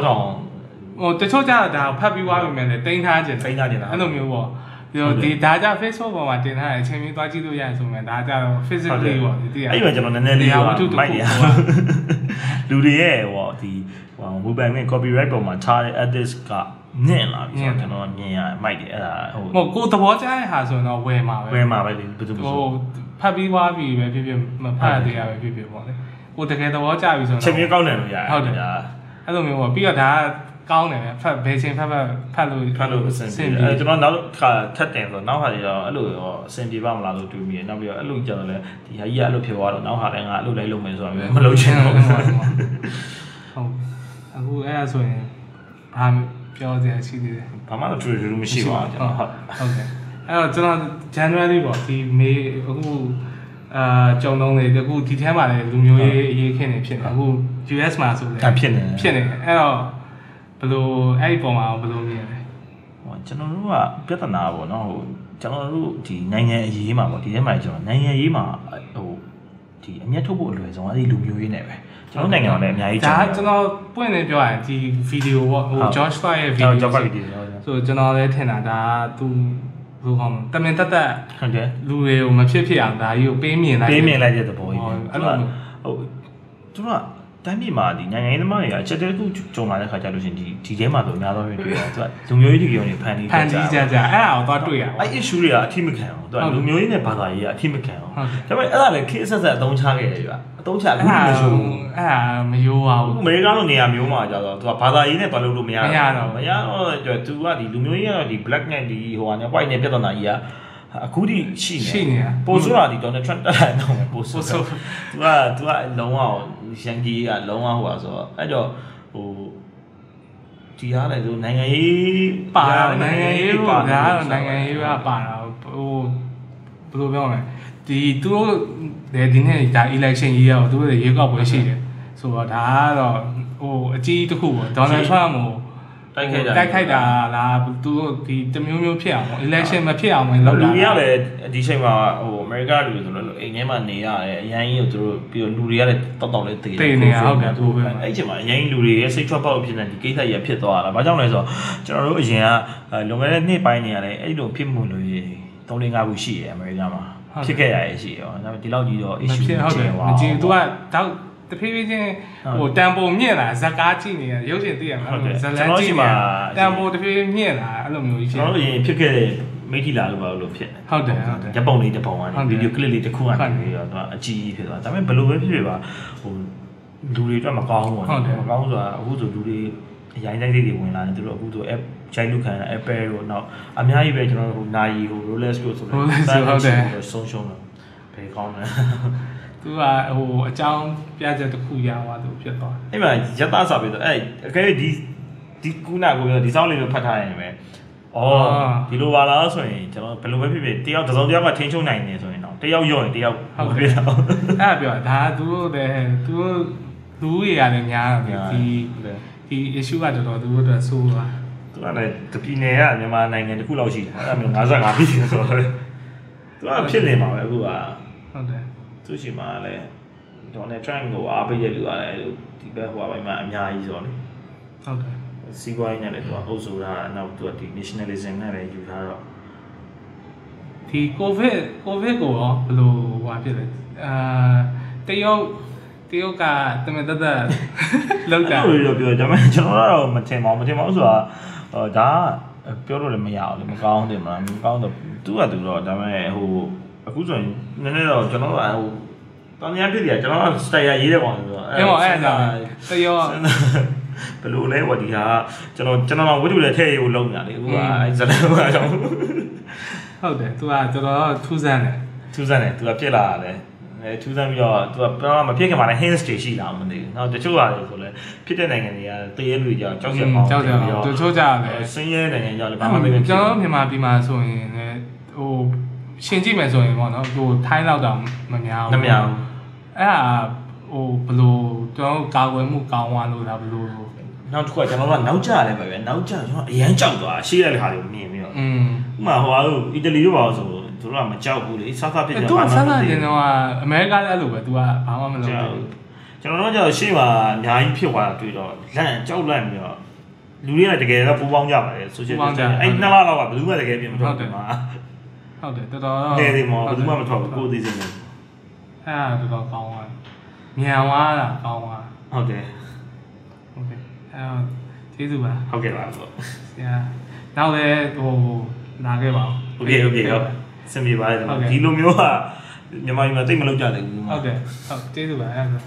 ဟိုတချို့ကြတော့ဒါဖတ်ပြီးွားပြီမဲ့လေတင်ထားခြင်းဖိန်းထားနေတာအဲ့လိုမျိုးပေါ့ဒီလိုဒီဒါကြ Facebook ပေါ်မှာတင်ထားတဲ့အချိန်မီသွားကြည့်လို့ရတယ်ဆိုရင်ဒါကြတော့ physically ပေါ့ဒီတရားအဲ့ဒီမှာကျွန်တော်နည်းနည်းလေးနေရာဝတ္ထုတစ်ခုမိုက်နေရလူတွေရဲ့ဟောဒီဟို mobile နဲ့ copyright ပုံမှာထားတဲ့ edits က ညင်လာပြီဆိုတော့ကျွန်တော်မြင်ရမိုက်တယ်အဲ့ဒါဟိုဟိုကိုသဘောကျတဲ့ဟာဆိုရင်တော့ဝယ်မှာပဲဝယ်မှာပဲလေဘယ်သူမှဟိုဖတ်ပြီးွားပြီပဲဖြစ်ဖြစ်မဖတ်သေးရပဲဖြစ်ဖြစ်ပေါ့လေကိုတကယ်သဘောကျပြီဆိုချက်တော့မြကောက်နေလို့ရတယ်ဟုတ်တယ်ဒါအဲ့လိုမျိုးပေါ့ပြီးတော့ဒါကောင်းတယ်ဖတ်ဘယ်ချိန်ဖတ်ဖတ်ဖတ်လို့ဖတ်လို့အဆင်ပြေတယ်အဲကျွန်တော်နောက်ခါထပ်တင်ဆိုနောက်ဟာတွေတော့အဲ့လိုရောအဆင်ပြေပါမလားလို့တွေးမိတယ်နောက်ပြီးတော့အဲ့လိုကြတော့လေဒီဟာကြီးကအဲ့လိုဖြစ်သွားတော့နောက်ဟာလည်းငါအဲ့လိုလိုက်လုပ်မယ်ဆိုတာမျိုးမလုပ်ချင်တော့ဘူးဟုတ်အခုအဲ့ဒါဆိုရင်ဘာ ပြောစရာရှိသေးတယ်ဘာမှတော့ထွေထွေမရှိပါဘူးကျွန်တော်ဟုတ်ဟုတ်ကဲ့အဲ့တော့ကျွန်တော် January ပေါ့ဒီ May အခုအာကြုံတော့နေအခုဒီထဲမှာလည်းလူမျိုးရေးအရေးခင်းနေဖြစ်နေအခု US မှာဆိုလေအဖြစ်နေဖြစ်နေအဲ့တော့ဘယ်လိုအဲ့ဒီပုံမှာဘယ်လိုမြင်လဲဟိုကျွန်တော်တို့ကပြဿနာပေါ့နော်ဟိုကျွန်တော်တို့ဒီနိုင်ငံအရေးမှာပေါ့ဒီထဲမှာကျွန်တော်နိုင်ငံရေးမှာဟို ဒီအမျက်ထုတ်ဖို့အလွယ်ဆုံးအဲ့ဒီလူမျိုးရေးနဲ့ပဲကျွန်တော်နိုင်ငံကလည်းအများကြီးဒါကျွန်တော်ပွင့်နေပြောရရင်ဒီဗီဒီယိုပေါ့ဟို George Floyd ရဲ့ဗီဒီယိုကြောက်ပါဗီဒီယိုဆိုကျွန်တော်လည်းထင်တာဒါသူဘယ်လိုကောင်းတမင်တက်တက်ဟုတ်တယ်လူတွေကိုမဖြစ်ဖြစ်အောင်ဒါကြီးကိုပေးမြင်လိုက်ပေးမြင်လိုက်တဲ့သဘောကြီးဟုတ်ပဲအဲ့လိုဟိုသူက တိုင်းပြည်မှာဒီနိုင်ငံရေးသမားတွေကအချက်တည်းတစ်ခုကြုံလာတဲ့ခါကျလို့ရှိရင်ဒီဒီထဲမှာဆိုအများသောဖြင့်တွေ့ရတယ်သူကလူမျိုးရေးဒီကောင်တွေဖန်တီးဖန်တီးကြကြအဲ့ဒါကိုသွားတွေ့ရအောင်အဲ့ issue တွေကအထိမခံအောင်သူကလူမျိုးရေးနဲ့ဘာသာရေးကအထိမခံအောင်ဟုတ်ဒါပေမဲ့အဲ့ဒါလည်းခေတ်ဆက်ဆက်အသုံးချခဲ့တယ်ဗျအသုံးချအခုအဲ့ဒါမအဲ့ရှုံးဒါမယိုးပါဘူးအမေရိကန်လိုနေရာမျိုးမှာကြတော့သူကဘာသာရေးနဲ့သွားလို့လို့မရမရတော့ဘူးမရတော့သူကဒီလူမျိုးရေးကတော့ဒီ black နဲ့ဒီဟိုဟာနဲ့ white နဲ့ပြဿနာကြီးက အခုထိရှိနေရှိနေတာပိုဆိုးတာဒီ Donald Trump တက်လာတော့မယ်ပိုဆိုးပိုဆိုးသူကသူကလုံးဝရန်ကြီးကလုံးဝဟိုပါဆိုတော့အဲ့တော့ဟိုဒီဟာလည်းသူနိုင်ငံရေးပါတော့နိုင်ငံရေးပေါ့ဒါကတော့နိုင်ငံရေးကပါတာဟိုဘယ်လိုပြောမလဲဒီသူတို့လည်းဒီနေ့ဒါ election ကြီးရောသူတို့ရေကောက်ပွဲရှိတယ်ဆိုတော့ဒါကတော့ဟိုအကြီးတစ်ခုပေါ့ဒေါ်နယ်ထရမ့်ကို တိုက်ခိုက်တာတိုက်ခိုက်တာလားသူတို့ဒီတမျိုးမျိုးဖြစ်အောင်ပေါ့ election မဖြစ်အောင်ဝင်လုပ်တာလူတွေကလည်းဒီချိန်မှာဟိုအမေရိကလူတွေဆိုတော့အိမ်ထဲမှာနေရတယ်အရင်ကြီးကိုသူတို့ပြီးတော့လူတွေကလည်းတောက်တောက်လေးတည်တိတ်နေတာဟုတ်တယ်သူပဲအဲ့ချိန်မှာအရင်လူတွေရဲ့စိတ်ထွက်ပေါက်ဖြစ်နေဒီကိစ္စကြီးဖြစ်သွားတာ။ဘာကြောင့်လဲဆိုတော့ကျွန်တော်တို့အရင်ကလွန်ခဲ့တဲ့နှစ်ပိုင်းနေရတယ်အဲ့လိုဖြစ်မှုလို့3 4 5ခုရှိရအမေရိကမှာဖြစ်ခဲ့ရရရှိရော။ဒါပေမဲ့ဒီလောက်ကြီးတော့မ issue ဖြစ်ဟုတ်တယ်မကြည့် तू ကတော့ တဖြည်းဖြည်းချင်းဟိုတန်ပုံမြင့်လာဇက်ကားကြည့်နေရရုပ်ရှင်သိရမှာဇလန်ကြည့်မှာတန်ပုံတဖြည်းဖြည်းမြင့်လာအဲ့လိုမျိုးကြီးဖြစ်ကျွန်တော်တို့အရင်ဖြစ်ခဲ့တဲ့မိထီလာလို့ပါလို့ဖြစ်ဟုတ်တယ်ဟုတ်တယ်ရပုံလေးတစ်ပုံကနေဟုတ်တယ်ဗီဒီယိုကလစ်လေးတစ်ခုကနေဟုတ်တယ်ပြီးတော့သူကအကြီးကြီးဖြစ်သွားဒါပေမဲ့ဘယ်လိုပဲဖြစ်ဖြစ်ပါဟိုလူတွေအတွက်မကောင်းဘူးပေါ့ဟုတ်တယ်မကောင်းဆိုတာအခုဆိုလူတွေအရင်တိုင်းလေးတွေဝင်လာတယ်သူတို့အခုဆို app ခြိုက်လူခံတာ Apple တို့နောက်အများကြီးပဲကျွန်တော်တို့ဟိုနာယီဟို Rolex တို့ဆို Rolex တို့ဟုတ်တယ်ဆုံးရှုံးတော့ဘယ်ကောင်းလဲ သူကဟိုအကြောင်းပြချက်တစ်ခုရသွားသူဖြစ်သွားအဲ့မှာရတစာပြီးတော့အဲ့အကယ်ဒီဒီကုနာကိုပြောဒီစောင်းလေးကိုဖတ်ထားရင်ပဲအော်ဒီလိုပါလားဆိုရင်ကျွန်တော်ဘယ်လိုပဲဖြစ်ဖြစ်တယောက်တစ်စုံတစ်ယောက်ကထိန်းချုပ်နိုင်နေဆိုရင်တော့တယောက်ရော့ရင်တယောက်ဟုတ်ပြကဲ့တော့အဲ့ဒါပြောဒါသူတို့လည်းသူတို့လူတွေရတယ်များတယ်ဒီဒီ issue ကတော်တော်သူတို့အတွက်ဆိုးသွားသူကလည်းတပြည်နယ်ကမြန်မာနိုင်ငံတစ်ခုလောက်ရှိတယ်အဲ့ဒါမျိုး55ပြည်ဆိုတော့သူကဖြစ်နေမှာပဲအခုကဟုတ်တယ် သူရှိမှာလည်းဒေါ်နယ်ထရန့်ကိုအားပေးတဲ့လူကလည်းဒီဘက်ဟိုဘက်မှာအများကြီးဆိုတော့လေဟုတ်တယ်စီးပွားရေးနဲ့လည်းသူကအုပ်စိုးတာနောက်သူကဒီ nationalism နဲ့လည်းယူထားတော့ဒီ covid covid ကိုရောဘယ်လိုဟွာဖြစ်လဲအာတရုတ်တရုတ်ကတမန်တက်တက်လောက်တာအဲ့လိုပြောဒါပေမဲ့ကျွန်တော်ကတော့မထင်ပါဘူးမထင်ပါဘူးဆိုတာဟိုဒါကပြောလို့လည်းမရအောင်လေမကောင်းတယ်မလားမကောင်းတော့သူကသူတော့ဒါပေမဲ့ဟို အခုဆိုရင်နည်းနည်းတော့ကျွန်တော်ကဟိုတန်ရဖြစ်တယ်ကျွန်တော်ကစတိုင်ရရေးတယ်ပေါ့ဆိုတော့အဲ့ဟောအဲ့ဒါတရုတ်ဘယ်လိုလဲဝဒီဟာကျွန်တော်ကျွန်တော်ဝိတုလည်းထည့်ရဖို့လုံးညာလေအခုကအဲဇလန်ကအကြောင်းဟုတ်တယ်သူကတော်တော်ထူးဆန်းတယ်ထူးဆန်းတယ်သူကပြစ်လာတယ်အဲထူးဆန်းပြီးတော့သူကပြောမဖြစ်ခင်မှာလည်း hints တွေရှိလာမသိဘူး။နောက်တချို့ဟာတွေဆိုလဲဖြစ်တဲ့နိုင်ငံတွေကတရေလူကြောက်ကြောက်ရပေါင်းကြောက်ကြအောင်သူချိုးကြတယ်ဆင်းရဲနိုင်ငံကြောက်လည်းဘာမှမသိဘူးကျွန်တော်မြန်မာပြည်မှာဆိုရင်လည်းဟို ရှင်းကြည့်မယ်ဆိုရင်ပေါ့နော်ဟိုထိုင်းလောက်တော့မများဘူး မများဘူး အဲ့ဒါဟိုဘလို့ကျွန်တော်ကာကွယ်မှုကောင်းသွားလို့လားဘလို့ နောက်တစ်ခုကကျွန်တော်တို့ကနောက်ကျတယ်ပဲဗျာနောက်ကျကျွန်တော်အရန်ကြောက်သွားရှေ့ရတဲ့ဟာတွေကိုမြင်ပြီးတော့ อืม ဥပမာဟိုဟာတို့အီတလီတို့ပါဆိုတ သူတို့ကမကြောက်ဘူးလေဆဆဖြစ် အဲ့ ကြ သူကဆန်းဆန်းရင်တော့အမေရိကလည်းအဲ့လိုပဲ तू ကဘာမှမလုပ် ကြောက် ဘူး ကျွန်တော်တို့ကြောက်ရှေ့မှာအများကြီးဖြစ်သွားတာတွေ့တော့လန့်ကြောက်လန့်ပြီးတော့လူတွေကတကယ်တော့ပူပေါင်းကြပါတယ်ဆိုရှယ်အဲ့နှစ်လလောက်ကဘယ်သူမှတကယ်ပြင်မထွက်ဘူးမှာ ဟုတ်တယ်တော်တော်တော့ နေနေမှာဘယ်သူမှမထွက်ဘူးကိုယ်သိစင်းနေ အဲ့ဒါတော်တော်ကောင်းသွားမြန်သွားတာကောင်းသွား ဟုတ်တယ် ဟုတ်ကဲ့အဲ့တော့ကျေးဇူးပါ ဟုတ်ကဲ့ပါဆို ဆရာနောက်လည်းဟိုလာခဲ့ပါဦး โอเคโอเคဟုတ်စင်ပြေပါတယ်ဒီလိုမျိုးကမြန်မာပြည်မှာတိတ်မလုပ်ကြနိုင်ဘူး ဟုတ်တယ်ဟုတ်ကျေးဇူးပါအဲ့ဒါ